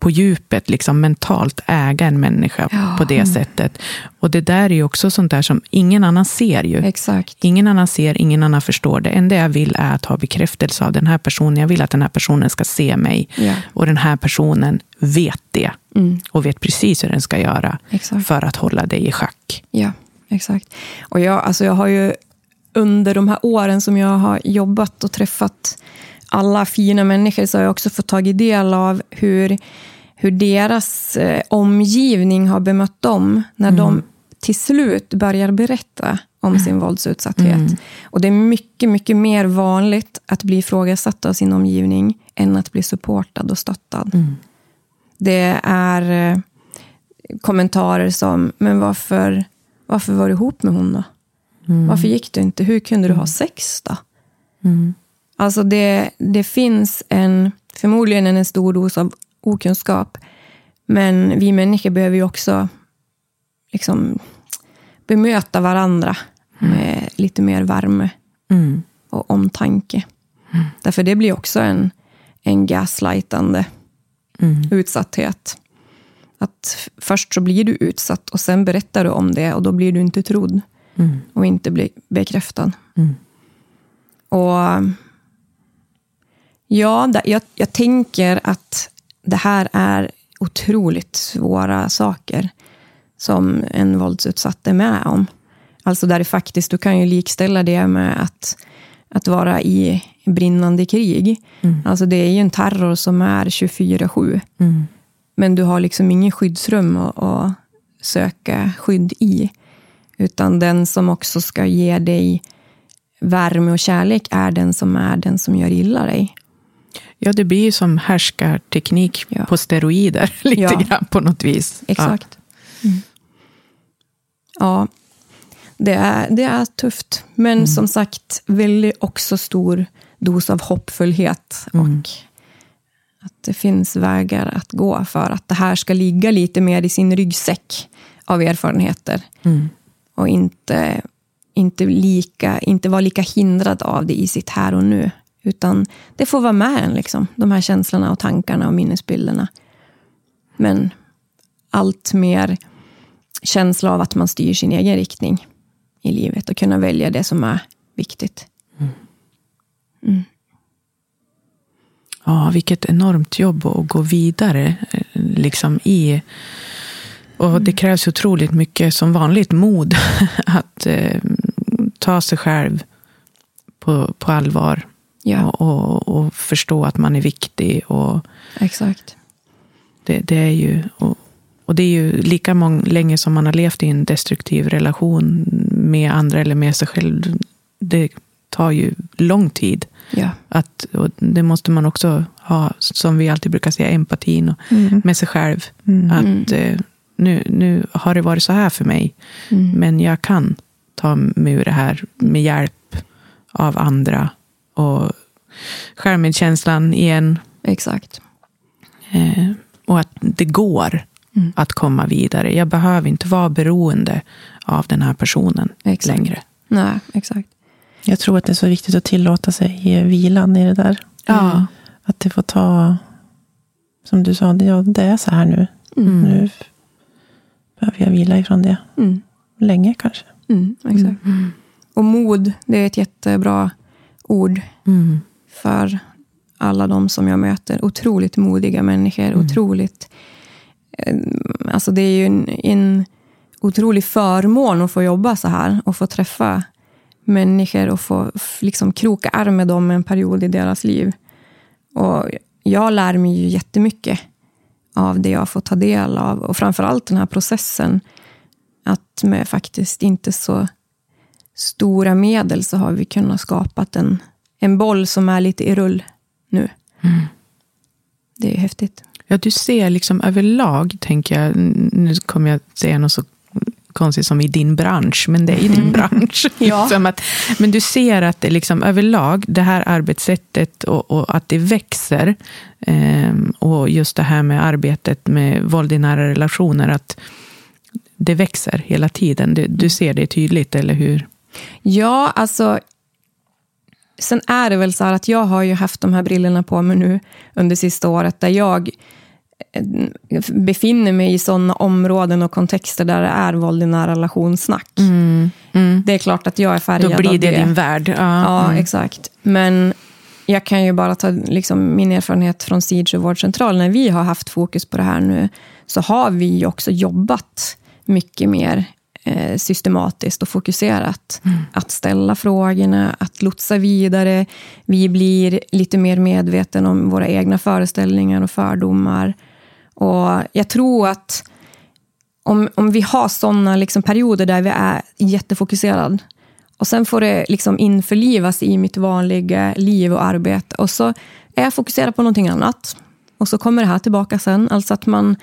på djupet liksom mentalt äga en människa Ja. på det sättet. Och det där är ju också sånt där som ingen annan ser ju. Exakt. Ingen annan ser, ingen annan förstår. Det enda jag vill är att ha bekräftelse av den här personen. Jag vill att den här personen ska se mig. Ja. Och den här personen vet det. Mm. Och vet precis hur den ska göra Exakt. för att hålla dig i schack. Ja, exakt. Och jag, alltså jag har ju under de här åren som jag har jobbat och träffat alla fina människor så har jag också fått tagit del av hur, hur deras eh, omgivning har bemött dem när de till slut börjar berätta om sin våldsutsatthet. Och det är mycket, mycket mer vanligt att bli ifrågasatt av sin omgivning än att bli supportad och stöttad. Det är eh, kommentarer som, men varför, varför var du ihop med hon då? Varför gick du inte? Hur kunde du ha sex då? Alltså det, det finns en, förmodligen en stor dos av okunskap, men vi människor behöver ju också liksom bemöta varandra med lite mer värme Mm. och omtanke. Därför det blir också en, en gaslightande Mm. utsatthet. Att först så blir du utsatt och sen berättar du om det och då blir du inte trodd Mm. och inte bli bekräftad. Mm. Och ja, jag, jag tänker att det här är otroligt svåra saker som en våldsutsatt är med om. Alltså där det faktiskt, du kan ju likställa det med att, att vara i brinnande krig. Alltså det är ju en terror som är 24-7. Mm. Men du har liksom ingen skyddsrum att, att söka skydd i. Utan den som också ska ge dig värme och kärlek är den som är den som gör illa dig. Ja, det blir ju som härskarteknik Ja. på steroider, lite Ja. grann på något vis. Exakt. Mm. Ja, det är, det är tufft. Men som sagt, väldigt också stor dos av hoppfullhet. Och att det finns vägar att gå för att det här ska ligga lite mer i sin ryggsäck av erfarenheter. Ja. Mm. Och inte, inte, lika, inte vara lika hindrad av det i sitt här och nu. Utan det får vara med en, liksom, de här känslorna och tankarna och minnesbilderna. Men allt mer känsla av att man styr sin egen riktning i livet och kunna välja det som är viktigt. Ja, vilket enormt jobb att gå vidare liksom i. Och det krävs otroligt mycket, som vanligt, mod att eh, ta sig själv på, på allvar. Ja, Och, och, och förstå att man är viktig. Och exakt. det, det är ju, och, och det är ju lika mång, länge som man har levt i en destruktiv relation med andra eller med sig själv. Det tar ju lång tid. Ja. Att, och det måste man också ha, som vi alltid brukar säga, empatin och, Mm. med sig själv. Mm. Att eh, nu, nu har det varit så här för mig, Mm. men jag kan ta mig ur det här med hjälp av andra. Och självmedkänslan igen. Exakt. Eh, och att det går Mm. att komma vidare. Jag behöver inte vara beroende av den här personen Exakt. längre. Nej, exakt. Jag tror att det är så viktigt att tillåta sig vilan i det där. Ja. Att det får ta, som du sa, det, ja, det är så här nu. Mm. Nu behöver jag vila ifrån det. Mm. Länge kanske. Mm, exakt. Och mod, det är ett jättebra ord Mm. för alla de som jag möter. Otroligt modiga människor. Otroligt... eh, Alltså det är ju en, en otrolig förmån att få jobba så här och få träffa människor och få liksom kroka arm med dem en period i deras liv. Och jag lär mig ju jättemycket av det jag får ta del av. Och framförallt den här processen. Att med faktiskt inte så stora medel så har vi kunnat skapa en, en boll som är lite i rull nu. Det är häftigt. Ja, du ser liksom överlag, tänker jag, nu kommer jag säga något så jättekonstigt som i din bransch, men det är i din bransch. Ja. Som att, men du ser att det liksom överlag, det här arbetssättet och, och att det växer. Eh, och just det här med arbetet med våld i nära relationer, att det växer hela tiden. Du, du ser det tydligt, eller hur? Ja, alltså Sen är det väl så här att jag har ju haft de här brillorna på mig nu under sista året, där jag eh, befinner mig i sådana områden och kontexter där det är våld i nära relationssnack. Mm. Mm. Det är klart att jag är färgad Då blir det, av det. din värld. Ja, Ja, mm. exakt. Men jag kan ju bara ta liksom, min erfarenhet från och vårdcentral. När vi har haft fokus på det här nu, så har vi också jobbat mycket mer eh, systematiskt och fokuserat. Mm. Att ställa frågorna, att lotsa vidare. Vi blir lite mer medvetna om våra egna föreställningar och fördomar. Och jag tror att om, om vi har såna liksom perioder där vi är jättefokuserade och sen får det liksom införlivas i mitt vanliga liv och arbete. Och så är jag fokuserad på någonting annat. Och så kommer det här tillbaka sen. Alltså att man,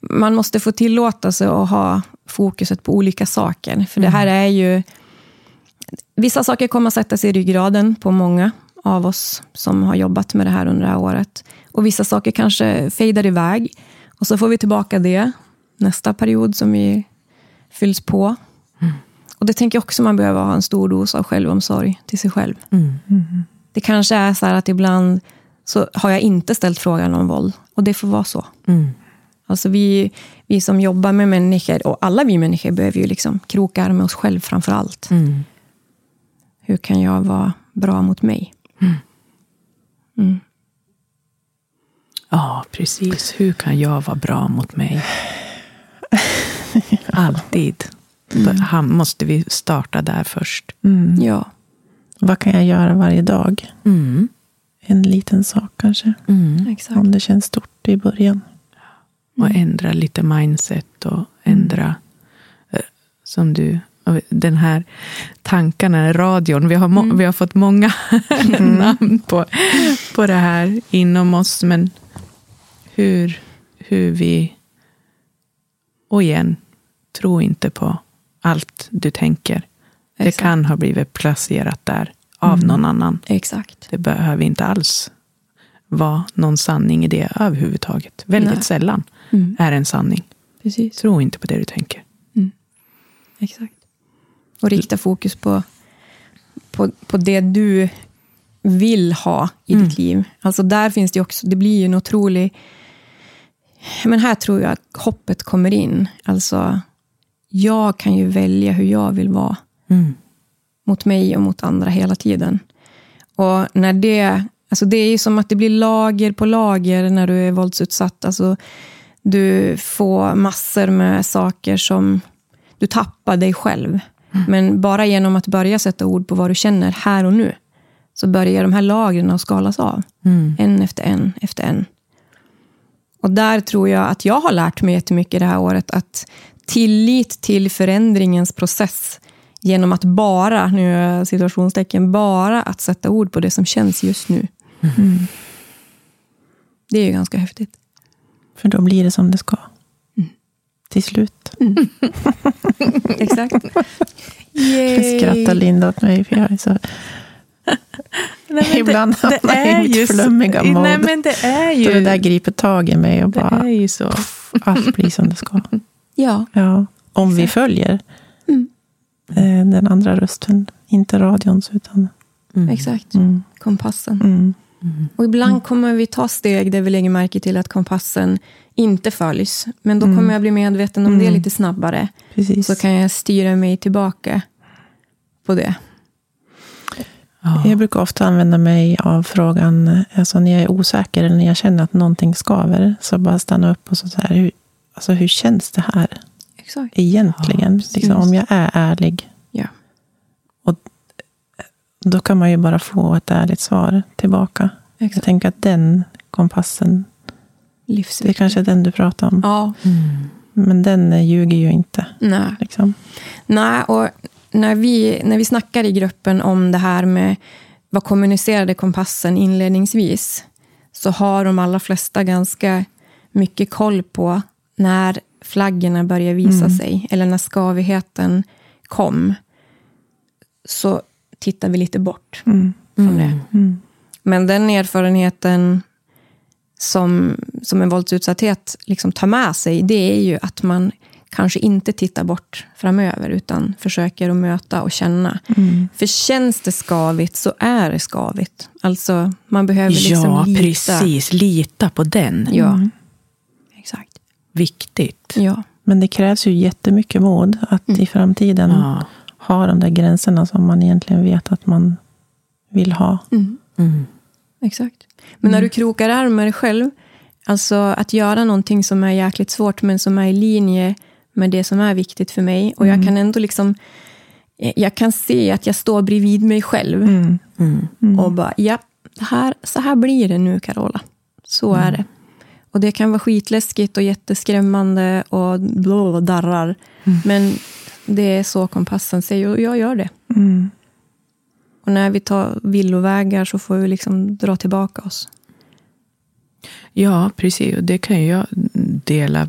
man måste få tillåta sig att ha fokuset på olika saker. För det här är ju... Vissa saker kommer att sätta sig i ryggraden på många av oss som har jobbat med det här under det här året. Och vissa saker kanske fejdar iväg. Och så får vi tillbaka det nästa period som vi fylls på. Och det tänker jag också man behöver ha en stor dos av självomsorg till sig själv. Mm. Det kanske är så här att ibland så har jag inte ställt frågan om våld. Och det får vara så. Mm. Alltså vi, vi som jobbar med människor, och alla vi människor behöver ju liksom kroka arm med oss själv framför allt. Mm. Hur kan jag vara bra mot mig? Mm. Ja, precis. Hur kan jag vara bra mot mig? Alltid. Han måste vi starta där först. Mm. Ja, Vad kan jag göra varje dag? Mm. En liten sak kanske. Mm. exakt. Om det känns stort i början. Och ändra lite mindset och ändra, eh, som du, den här tankarna, radion. Vi har, må, vi har fått många namn på, på det här inom oss. Men hur, hur vi, och igen, tro inte på allt du tänker. Det Exakt. kan ha blivit placerat där av någon annan. Exakt. Det behöver inte alls vara någon sanning i det överhuvudtaget. Väldigt Nej. sällan Mm. är en sanning. Precis. Tro inte på det du tänker. Exakt. Och rikta fokus på, på, på det du vill ha i Mm. ditt liv. Alltså där finns det också, det blir ju en otrolig... Men här tror jag att hoppet kommer in. Alltså, jag kan ju välja hur jag vill vara Mm. mot mig och mot andra hela tiden. Och när det, alltså det är ju som att det blir lager på lager när du är våldsutsatt. Alltså, du får massor med saker som du tappar dig själv. Men bara genom att börja sätta ord på vad du känner här och nu, så börjar de här lagren att skalas av. Mm. En efter en efter en. Och där tror jag att jag har lärt mig jättemycket det här året. Att tillit till förändringens process genom att bara, nu är situationstecken, bara att sätta ord på det som känns just nu. Mm. Det är ju ganska häftigt. För då blir det som det ska. Till slut. Exakt. Skrattar Linda åt mig för jag är så... Ibland hamnar jag i mitt flummiga mode. Nej, men det är ju... Då det där griper tag i mig och det bara, är ju så. allt blir som det ska. Ja, Ja, om vi följer Mm. eh, den andra rösten. Inte radions, utan... Mm. exakt. Mm. Kompassen. Mm. Och ibland kommer vi ta steg där vi lägger märke till att kompassen inte följs. Men då kommer jag bli medveten om det lite snabbare. Precis. Så kan jag styra mig tillbaka på det. Ja. Jag brukar ofta använda mig av frågan, alltså när jag är osäker eller när jag känner att någonting skaver, så bara stanna upp och så, så här, hur, alltså hur känns det här Exakt. egentligen? Ja, liksom, om jag är ärlig. Då kan man ju bara få ett ärligt svar tillbaka. Jag Exakt. tänker att den kompassen, det är kanske är den du pratar om. Ja. Mm. Men den eh, ljuger ju inte. Nej. Liksom. Nej, och när vi, när vi snackar i gruppen om det här med vad kommunicerade kompassen inledningsvis, så har de allra flesta ganska mycket koll på när flaggorna började visa sig, eller när skavigheten kom, så tittar vi lite bort Mm. från det. Mm. Men den erfarenheten som, som en våldsutsatthet liksom tar med sig, det är ju att man kanske inte tittar bort framöver, utan försöker att möta och känna. Mm. För känns det skavigt så är det skavigt. Alltså, man behöver liksom ja, lita. precis. Lita på den. Ja, Mm. exakt. Viktigt. Ja. Men det krävs ju jättemycket mod att Mm. i framtiden Ja. Ha de där gränserna som man egentligen vet att man vill ha. Mm. Mm. Exakt. Men när du krokar arm med dig själv, alltså att göra någonting som är jäkligt svårt, men som är i linje med det som är viktigt för mig. Och jag kan ändå liksom, jag kan se att jag står bredvid mig själv Mm. Mm. och bara, ja, det här, så här blir det nu Carola. Så är det. Och det kan vara skitläskigt och jätteskrämmande och blå och darrar. Men det är så kompassen säger och jag gör det. Mm. Och när vi tar villovägar så får vi liksom dra tillbaka oss. Ja, precis. Och det kan jag dela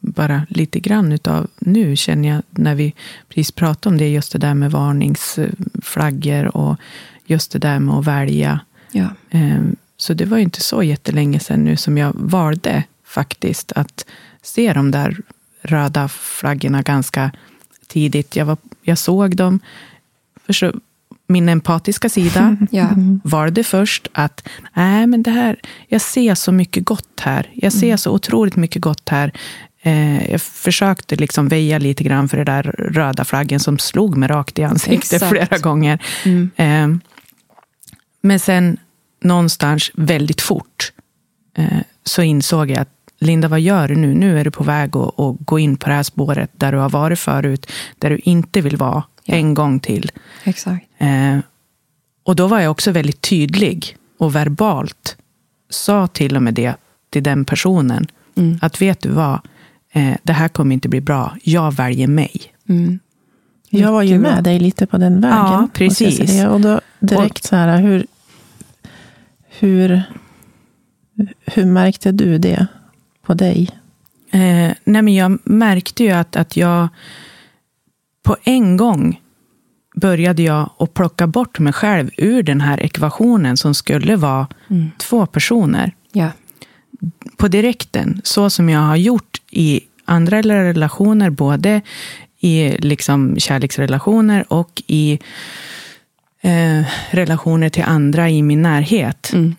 bara lite grann utav nu, känner jag, när vi precis pratade om det, just det där med varningsflaggor och just det där med att välja. Ja. Ehm, Så det var inte så jättelänge sedan nu som jag valde faktiskt att se de där röda flaggorna ganska tidigt. Jag, var, jag såg dem. För så, min empatiska sida Ja. valde först att nej, men det här, jag ser så mycket gott här. Jag ser så otroligt mycket gott här. Eh, jag försökte liksom väja lite grann för det där röda flaggen som slog mig rakt i ansiktet Exakt. flera gånger. Mm. Eh, men sen någonstans väldigt fort eh, så insåg jag att Linda, vad gör du nu? Nu är du på väg att, att gå in på det här spåret där du har varit förut, där du inte vill vara Ja. en gång till. Exakt. Eh, och då var jag också väldigt tydlig och verbalt sa till och med det till den personen. Mm. Att vet du vad, eh, det här kommer inte bli bra. Jag väljer mig. Mm. Jag var ju med dig lite på den vägen. Ja, precis. Och då direkt så här, hur, hur, hur märkte du det på dig? Eh, nej men jag märkte ju att, att jag på en gång började jag att plocka bort mig själv ur den här ekvationen som skulle vara Mm. två personer. Ja. på direkten, så som jag har gjort i andra relationer, både i liksom kärleksrelationer och i eh, relationer till andra i min närhet. Mm.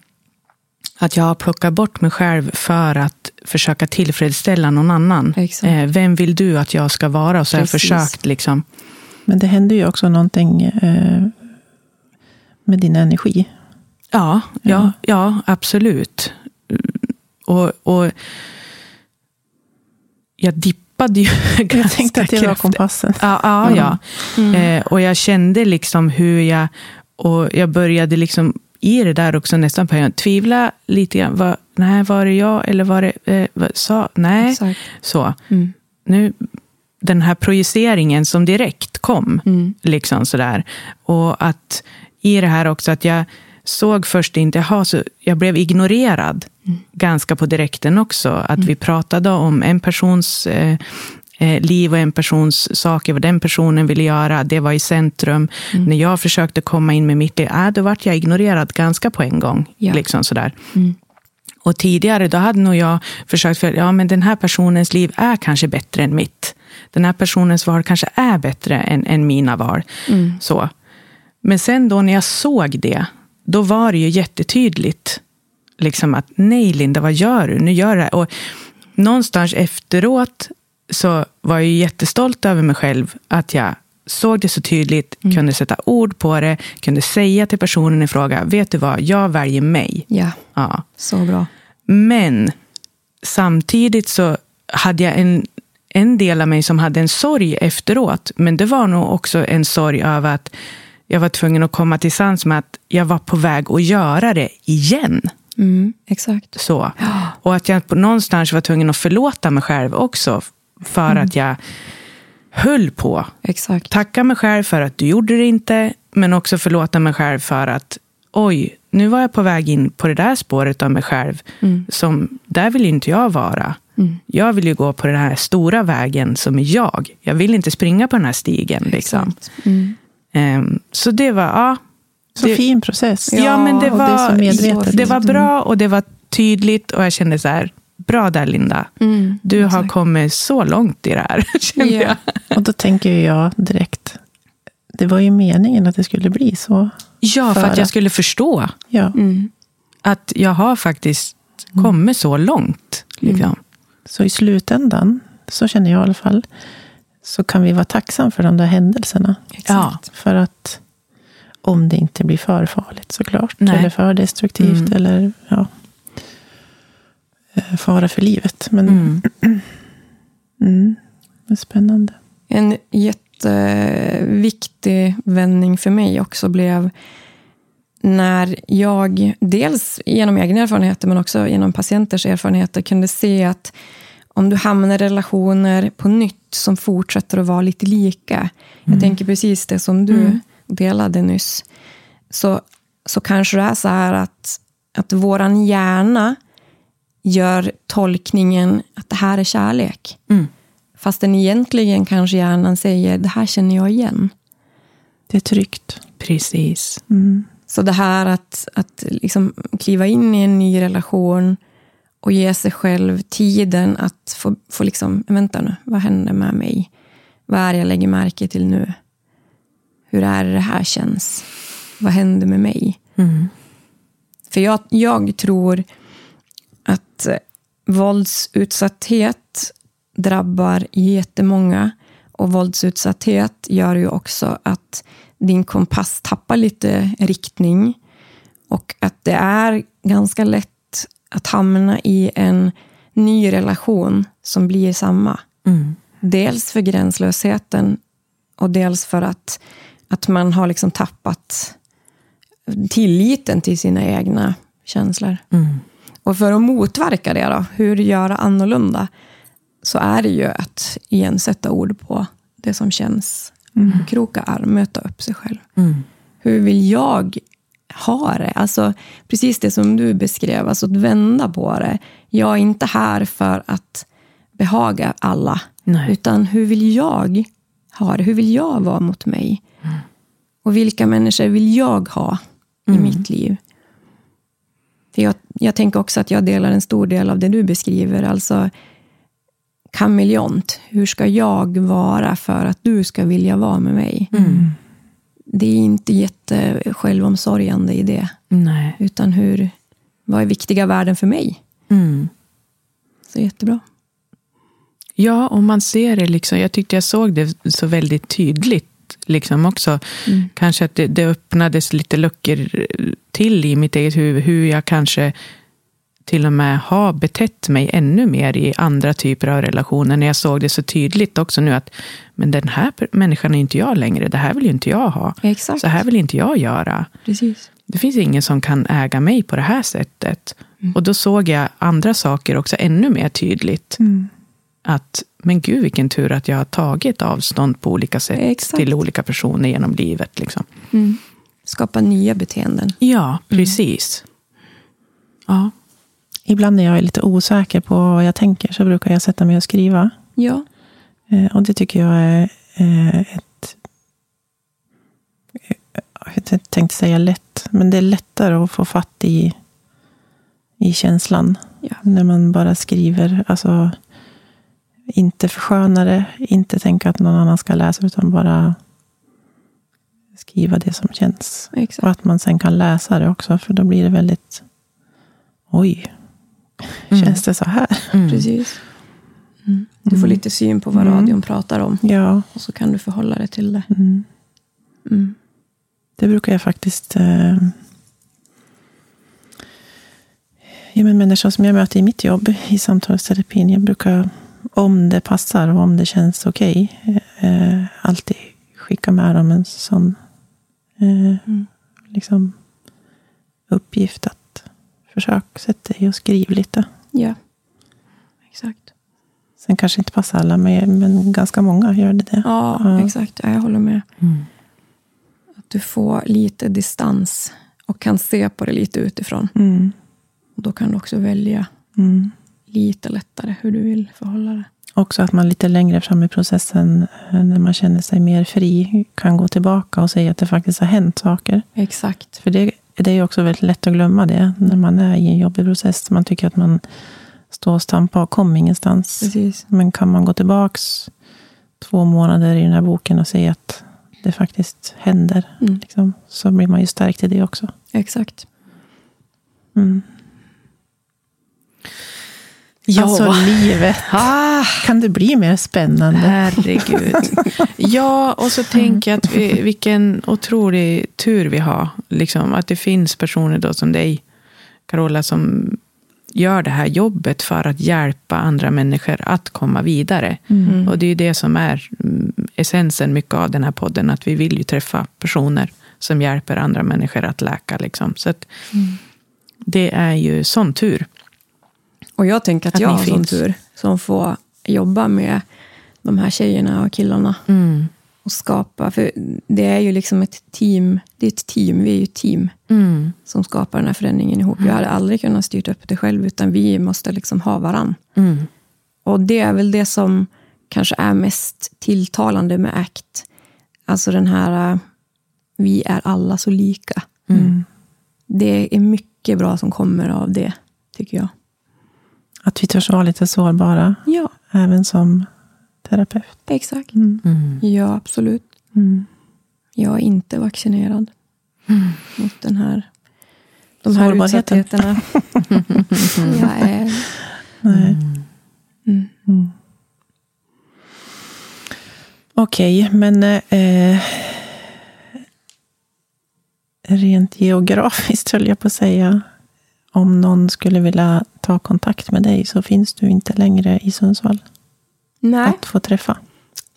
Att jag har plockat bort mig själv för att försöka tillfredsställa någon annan. Eh, vem vill du att jag ska vara? Och så har jag försökt liksom. Men det hände ju också någonting eh, med din energi. Ja, ja, ja absolut. Och, och jag dippade ju ganska Jag tänkte att det var kompassen. Ja, ja, ja. Mm. Eh, och jag kände liksom hur jag, och jag började liksom i det där också nästan på tvivla lite grann. Var, nej, var det jag eller var det, eh, vad, sa, nej, Exakt. så. Mm. Nu, den här projiceringen som direkt kom, Mm. liksom sådär. Och att i det här också att jag såg först inte, jaha, så jag blev ignorerad ganska på direkten också. Att vi pratade om en persons eh, eh, liv och en persons saker, vad den personen ville göra, det var i centrum. När jag försökte komma in med mitt liv, äh, då vart jag ignorerad ganska på en gång. Ja. Liksom sådär. Mm. Och tidigare då hade nog jag försökt, för, ja men den här personens liv är kanske bättre än mitt. Den här personens val kanske är bättre än, än mina val. Mm. Så. Men sen då när jag såg det, då var det ju jättetydligt. Liksom att, nej Linda, vad gör du? Nu gör du det här. Och någonstans efteråt så var jag jättestolt över mig själv. Att jag såg det så tydligt, kunde sätta ord på det, kunde säga till personen i fråga, vet du vad, jag väljer mig. Ja, Ja. så bra. Men samtidigt så hade jag en, en del av mig som hade en sorg efteråt. Men det var nog också en sorg över att jag var tvungen att komma till sans med att jag var på väg att göra det igen. Mm. Exakt. Så. Och att jag någonstans var tvungen att förlåta mig själv också. För att jag höll på. Exakt. Tacka mig själv för att du gjorde det inte. Men också förlåta mig själv för att oj, nu var jag på väg in på det där spåret av mig själv. Mm. Som, där vill inte jag vara. Mm. Jag vill ju gå på den här stora vägen som är jag. Jag vill inte springa på den här stigen. Liksom. Mm. Ehm, så det var, ja. Så det, fin process. Ja, men det det var, medvetet. det var bra och det var tydligt. Och jag kände så här, bra där Linda. Mm. Du har Exakt. kommit så långt i det här. Kände Ja. jag. Och då tänker jag direkt, det var ju meningen att det skulle bli så. Ja, för För att jag skulle förstå Ja, Mm. att jag har faktiskt kommit så långt. Liksom. så i slutändan, så känner jag i alla fall, så kan vi vara tacksamma för de där händelserna. Exakt. För att om det inte blir för farligt såklart. Nej. Eller för destruktivt. Mm. Eller ja, fara för livet. Men Mm. mm, det är spännande. En jätteviktig vändning för mig också blev när jag, dels genom egna erfarenheter, men också genom patienters erfarenheter, kunde se att om du hamnar i relationer på nytt som fortsätter att vara lite lika, jag tänker precis det som du Mm. delade nyss, så, så kanske det är så här att, att våran hjärna gör tolkningen att det här är kärlek. Mm. Fast den egentligen kanske hjärnan säger, det här känner jag igen. Det är tryggt. Precis. Mm. Så det här att, att liksom kliva in i en ny relation och ge sig själv tiden att få, få liksom, vänta nu, vad händer med mig? Vad är det jag lägger märke till nu? Hur är det det här känns? Vad händer med mig? Mm. För jag, jag tror att våldsutsatthet drabbar jättemånga. Och våldsutsatthet gör ju också att din kompass tappar lite riktning. Och att det är ganska lätt att hamna i en ny relation som blir samma. Mm. Dels för gränslösheten och dels för att, att man har liksom tappat tilliten till sina egna känslor. Mm. Och för att motverka det, då, hur göra annorlunda, så är det ju att igen sätta ord på det som känns. Kroka arm, möta upp sig själv. Mm. Hur vill jag ha det? Alltså, precis det som du beskrev, alltså att vända på det. Jag är inte här för att behaga alla, Nej. utan hur vill jag ha det? Hur vill jag vara mot mig? Och vilka människor vill jag ha i mitt liv? För jag, jag tänker också att jag delar en stor del av det du beskriver, alltså kameleont. Hur ska jag vara för att du ska vilja vara med mig? Mm. Det är inte jätte självomsorgande i det, Nej. utan hur, vad är viktiga värden för mig? Mm. Så jättebra. Ja, och man ser det liksom. Jag tyckte jag såg det så väldigt tydligt. Liksom också. Mm. Kanske att det, det öppnades lite luckor till i mitt eget huvud. Hur jag kanske till och med har betett mig ännu mer i andra typer av relationer. När jag såg det så tydligt också nu att men den här människan är inte jag längre. Det här vill ju inte jag ha. Exakt, Så här vill inte jag göra. precis. Det finns ingen som kan äga mig på det här sättet. Och då såg jag andra saker också ännu mer tydligt. Mm. Att, men gud vilken tur att jag har tagit avstånd på olika sätt Exakt. till olika personer genom livet. Liksom. Mm. Skapa nya beteenden. Ja, precis. Ja. Ibland när jag är lite osäker på vad jag tänker så brukar jag sätta mig och skriva. Ja, Eh, Och det tycker jag är eh, ett... eh, Jag tänkte säga lätt, men det är lättare att få fatt i, i känslan. Ja. När man bara skriver. Alltså, inte försköna det, inte tänka att någon annan ska läsa, utan bara skriva det som känns. Och exakt. att man sen kan läsa det också, för då blir det väldigt... Oj, känns det så här? Mm. Precis. Mm. Du får Mm. lite syn på vad Mm. radion pratar om. Ja. Och så kan du förhålla dig till det. Mm. Mm. Det brukar jag faktiskt... Eh, ja, men människor som jag möter i mitt jobb, i samtalsterapin, jag brukar, om det passar och om det känns okej, eh, alltid skicka med dem en sån eh, Mm. liksom, uppgift att försök sätta dig och skriv lite. Ja, exakt. Sen kanske inte passar alla, men, men ganska många gör det. det. Ja, Ja. exakt. Ja, jag håller med. Mm. Att du får lite distans och kan se på det lite utifrån. Mm. Och då kan du också välja Mm. Lite lättare hur du vill förhålla dig. Också att man lite längre fram i processen, eh, när man känner sig mer fri, kan gå tillbaka och säga att det faktiskt har hänt saker. Exakt. För det, det är också väldigt lätt att glömma det när man är i en jobbig process. Man tycker att man står och stampar och kommer ingenstans. Precis. Men kan man gå tillbaks två månader i den här boken och se att det faktiskt händer, Mm. liksom, så blir man ju stärkt i det också. Exakt. Mm. Ja. Alltså livet. Ah, Kan det bli mer spännande? herregud. Ja, och så tänker jag att vi, vilken otrolig tur vi har. Liksom, att det finns personer då som dig, Carola, som gör det här jobbet för att hjälpa andra människor att komma vidare. Mm. Och det är ju det som är mm, essensen mycket av den här podden, att vi vill ju träffa personer som hjälper andra människor att läka. Liksom. Så att det är ju sån tur. Och jag tänker att, Att jag har sån tur som får jobba med de här tjejerna och killarna och skapa. För det är ju liksom ett team. Det är ett team. Vi är ju ett team Mm. som skapar den här förändringen ihop. Jag hade aldrig kunnat styrt upp det själv, utan vi måste liksom ha varann. Mm. Och det är väl det som kanske är mest tilltalande med ACT. Alltså den här, äh, vi är alla så lika. Mm. Det är mycket bra som kommer av det, tycker jag. Att vi törs vara lite sårbara, Ja, även som terapeut. exakt. Mm. Mm. Ja, absolut. Mm. Jag är inte vaccinerad Mm. mot den här, de här utsattheterna. jag är, Nej. mm. Mm. Okej, men eh, rent geografiskt höll jag på att säga. Om någon skulle vilja ta kontakt med dig så finns du inte längre i Sundsvall Nej, att få träffa.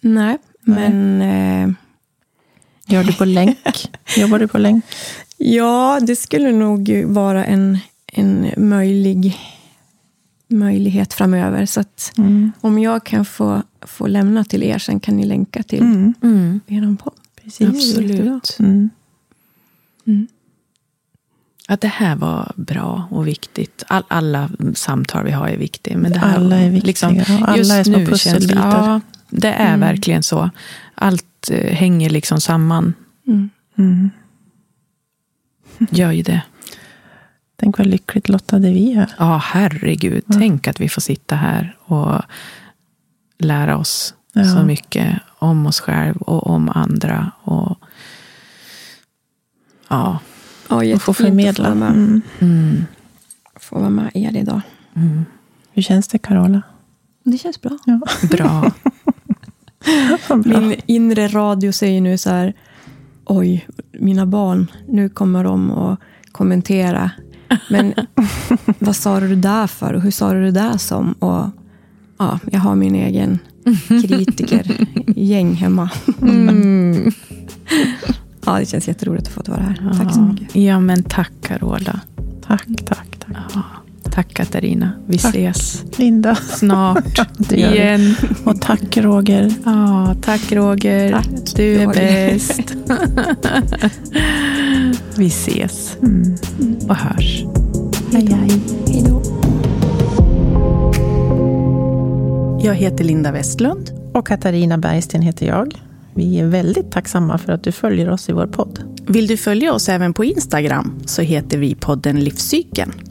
nej, men eh, Gör du på länk? Jobbar du på länk? ja, det skulle nog vara en, en möjlig möjlighet framöver. Så att Mm. om jag kan få, få lämna till er, sen kan ni länka till Mm. Mm. er podd. Precis. Absolut. Mm. Mm. Att det här var bra och viktigt. All, alla samtal vi har är viktiga. Men det här, Alla är viktiga och alla är små pusselbitar. Ja, det är Mm. verkligen så. Allt eh, hänger liksom samman. Mm. Mm. Gör ju det. Tänk vad lyckligt lottade vi är. Ja, herregud. Tänk att vi får sitta här och lära oss Ja. så mycket om oss själv och om andra. Och, ja. Ja, Och få jättefint förmedla. att få vara med, Mm. Få vara med er idag. Mm. Hur känns det, Carola? Det känns bra. Ja. Bra. Min inre radio säger nu så här, oj, mina barn, nu kommer de att kommentera. Men vad sa du där för? Och hur sa du det där som? Och ja, jag har min egen kritikergäng hemma. Mm. Ja, det känns jätteroligt att få vara här. Tack så mycket. Ja, men tack Carola. Tack, tack, tack. Ja, tack Katarina. Vi Tack. ses Linda. snart igen. Och tack, Roger. Ja, tack Roger. Tack, du är Roger. bäst. Vi ses Mm. och hörs. Hej, hej. Hej då. Jag heter Linda Westlund. Och Katarina Bergsten heter jag. Vi är väldigt tacksamma för att du följer oss i vår podd. Vill du följa oss även på Instagram så heter vi podden Livscykeln.